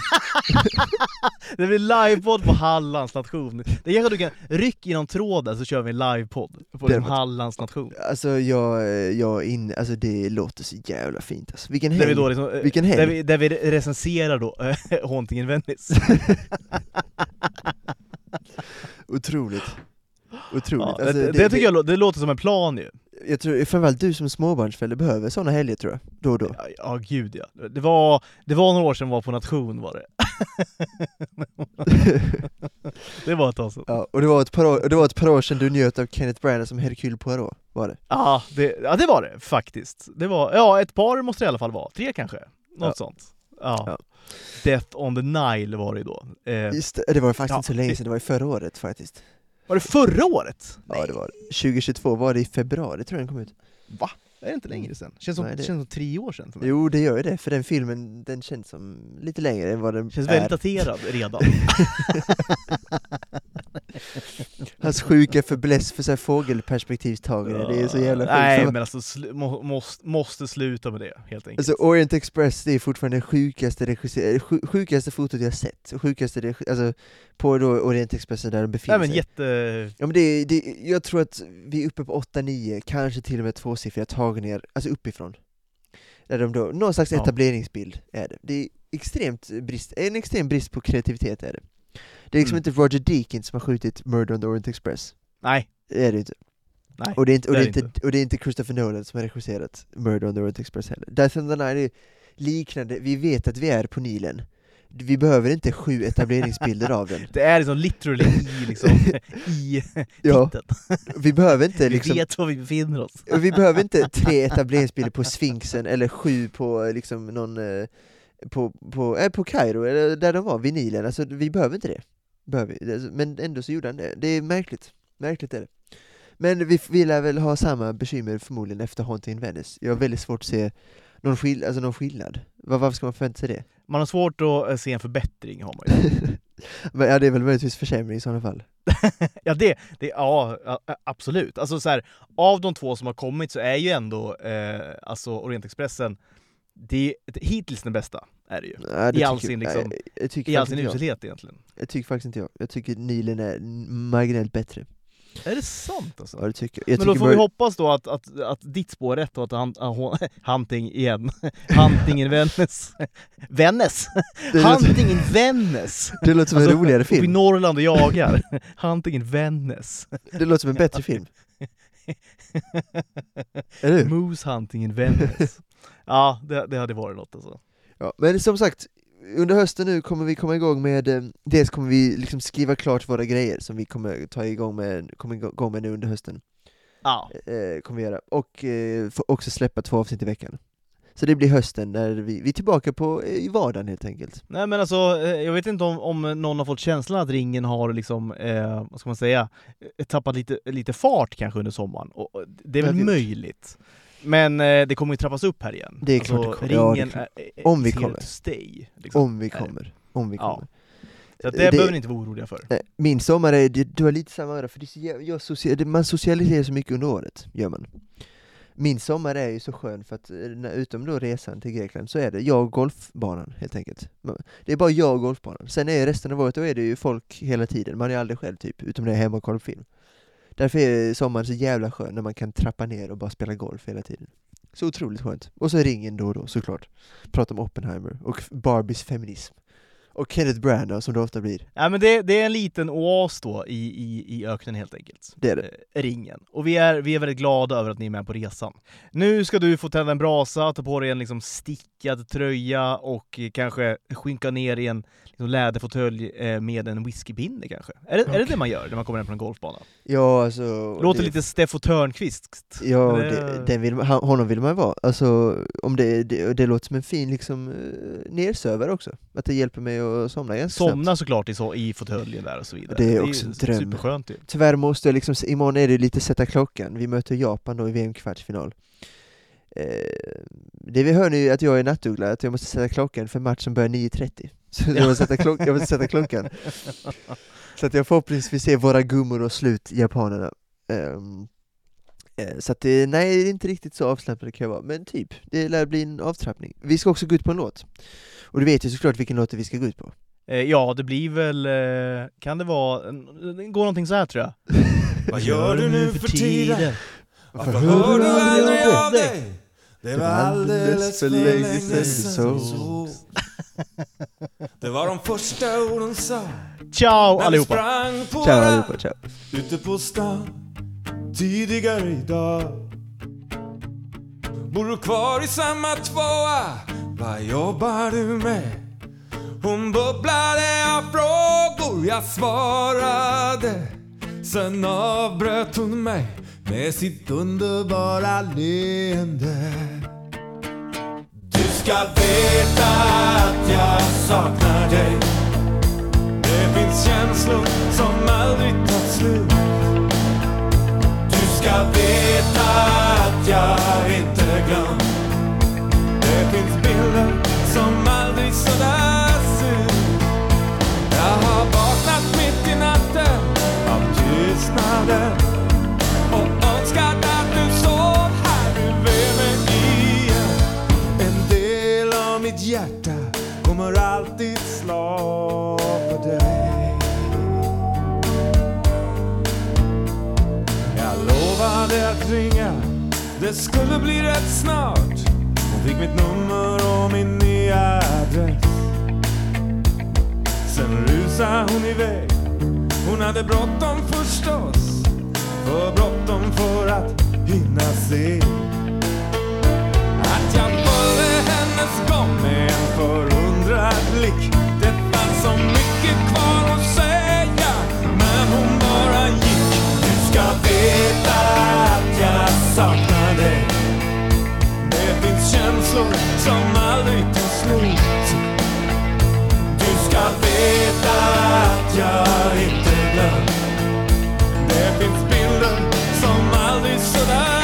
Det blir livepodd på Hallands nation. Det kanske du kan, ryck i någon tråd där så kör vi en livepodd på Det liksom Hallands nation. alltså jag, jag är inne, alltså det låter så jävla fint alltså. Vilken Där vi, helg! då liksom, eh, Vilken helg. där vi, där vi recenserar då eh, Haunting in Venice. Otroligt. Otroligt. Ja, alltså, det, det, tycker jag det låter som en plan ju. Jag tror framförallt du som småbarnsförälder behöver sådana helger tror jag, då och då. Ja, ja gud ja. Det var, det var några år sedan var på nation var det. det var ett tag sedan. Ja, och det var ett par år, det var ett par år sedan du njöt av Kenneth Branagh som Hercule Poirot, var det? Ja det, ja, det var det faktiskt. Det var, ja ett par måste det i alla fall vara. Tre kanske? Något Ja. sånt. Ja. Ja. Death on the Nile var det då. Eh, Just det, det var faktiskt Ja, inte så länge sedan, det var i förra året faktiskt. Var det förra året? Ja det var det. 2022 var det i februari tror jag den kom ut. Va? Är det inte längre sedan? Känns som, Nej, det- känns som tre år sedan för mig. Jo det gör ju det, för den filmen den känns som lite längre än vad den Känns är. väldigt daterad redan. Hans sjuka fäbless för så här fågelperspektivstagare, det är så jävla sjukt. Nej men alltså, sl- må, måste, måste sluta med det helt enkelt. Alltså Orient Express, det är fortfarande det sjukaste, sjukaste fotot jag sett. Sjukaste, alltså på då Orient Express där de befinner Nej men sig. jätte... Ja men det, det, jag tror att vi är uppe på 8-9, kanske till och med tvåsiffriga tagningar, alltså uppifrån. Där de då, någon slags Ja. etableringsbild är det. Det är extremt brist, en extrem brist på kreativitet är det. Det är liksom Mm. inte Roger Deakins som har skjutit Murder on the Orient Express. Nej, Det är det inte. nej. Och det är inte, och det är inte, inte. och det är inte Christopher Nolan som har regisserat Murder on the Orient Express heller. Death on the Nile är liknande, vi vet att vi är på Nilen. Vi behöver inte sju etableringsbilder av den. Det är liksom literally i, liksom, i Ja, vi behöver inte Vi liksom vet var vi befinner oss. Vi behöver inte tre etableringsbilder på Sphinxen eller sju på liksom någon eh, på, på, äh, på Kairo, där de var, vid Nilen, alltså vi behöver inte det. Behöver vi. Alltså, Men ändå så gjorde han det. Det är märkligt. Märkligt är det. Men vi, vi lär väl ha samma bekymmer förmodligen efter Haunting in Venice. Jag har väldigt svårt att se någon, skill alltså någon skillnad. Var, varför ska man förvänta sig det? Man har svårt att eh, se en förbättring har man ju. Men, ja, det är väl möjligtvis försämring i sådana fall. ja, det, det, ja, absolut. Alltså så här, av de två som har kommit så är ju ändå eh, alltså Orientexpressen, det är hittills den bästa, är det ju. Ja, det I all sin liksom- nej, jag tycker I all sin uselhet egentligen. Jag tycker faktiskt inte jag. Jag tycker Nilen är marginellt bättre. Är det sant alltså? Ja, det tycker jag. jag Men då får vi hoppas då att, att, att ditt spår är rätt och att han, ah, Hunting igen, Hunting in Vännäs, Vännäs! Hunting in Vännäs! det låter som en Alltså, roligare Uppe i film. Norrland och jagar, Hunting in Vännäs. Det låter som en bättre film. Eller hur? Moose Hunting in Vännäs. Ja, det, det hade varit något alltså. Ja, men som sagt, under hösten nu kommer vi komma igång med, eh, dels kommer vi liksom skriva klart våra grejer som vi kommer ta igång med, kommer igång med nu under hösten. Ja, Eh, kommer vi göra. Och eh, också släppa två avsnitt i veckan. Så det blir hösten när vi, vi är tillbaka på, eh, i vardagen helt enkelt. nej men alltså, eh, jag vet inte om, om någon har fått känslan att ringen har liksom, eh, vad ska man säga, eh, tappat lite, lite fart kanske under sommaren. Och, det är väl Ja, möjligt. Men eh, det kommer ju trappas upp här igen. Det är alltså, klart det kommer. Ja, det är Ringen Om vi kommer. stay. Liksom. Om vi kommer. Om vi Ja. kommer. Så att det, Det- behöver ni inte vara oroliga för. Eh, Min sommar är, du, har lite samma öra, för det så, jag social, det- man socialiserar så mycket under året, gör man. Min sommar är ju så skön för att, eh, utom då resan till Grekland, så är det jag och golfbanan helt enkelt. Det är bara jag och golfbanan. Sen är resten av året, då är det ju folk hela tiden, man är aldrig själv typ, utom när jag är hemma och kollar på film. Därför är sommaren så jävla skön när man kan trappa ner och bara spela golf hela tiden. Så otroligt skönt. Och så ringen då och då såklart. Prata om Oppenheimer och Barbies feminism. Och Kenneth Branagh som det ofta blir. Ja, men det, det är en liten oas då i, i, i öknen helt enkelt. Det är det. Eh, ringen. Och vi är, vi är väldigt glada över att ni är med på resan. Nu ska du få tända en brasa, ta på dig en liksom stickad tröja och eh, kanske skinka ner i en liksom läderfåtölj eh, med en whiskypinne kanske. Är det, är det det man gör när man kommer hem från en golfbana? Ja, alltså... Låter det- lite Steffo Törnqvist. Ja, det- det, den vill, man- honom vill man vara. Alltså, om det, det, det låter som en fin liksom, eh, nersövare också. Att det hjälper mig att somna ganska snabbt. Somna såklart i, så, i fåtöljen där och så vidare. Det är också en dröm. Superskönt ju. Tyvärr måste jag liksom, imorgon är det lite sätta klockan. Vi möter Japan då i VM-kvartsfinal. Eh, det vi hör nu är att jag är nattuggla, att jag måste sätta klockan för matchen börjar 9.30. Så jag måste sätta, klock, jag måste sätta klockan. Så att jag förhoppningsvis ser våra gummor och slut japanerna. Eh, så att det, nej, det är inte riktigt så avslappnat kan jag vara, men typ, det lär bli en avtrappning. Vi ska också gå ut på en låt. Och du vet ju såklart vilken låt vi ska gå ut på. Eh, ja, det blir väl... Eh, kan det vara... Det går någonting så här tror jag. Vad gör du nu för tiden? Varför hör du aldrig av dig? Det var alldeles för länge sedan såg Det var de första orden sa Ciao allihopa! Ciao allihopa, ciao. ute på stan tidigare idag. Bor du kvar i samma tvåa? Vad jobbar du med? Hon bubblade av frågor, jag svarade. Sen avbröt hon mig med sitt underbara leende. Du ska veta att jag saknar dig. Det finns känslor som aldrig tar slut ska veta att jag inte glömt. Det finns bilder som aldrig suddas ut. Jag har vaknat mitt i natten av tystnaden och önskat att du sov här bredvid mig igen. En del av mitt hjärta kommer alltid slå. Lovade att ringa, det skulle bli rätt snart. Hon fick mitt nummer och min nya adress. Sen rusade hon iväg. Hon hade bråttom förstås. För bråttom för att hinna se. Att jag följde hennes gång med en förundrad blick. Det fanns så mycket kvar Du ska veta att jag saknar dig Det finns känslor som aldrig tar slut du ska veta att jag inte glömt Det finns bilder som aldrig sådär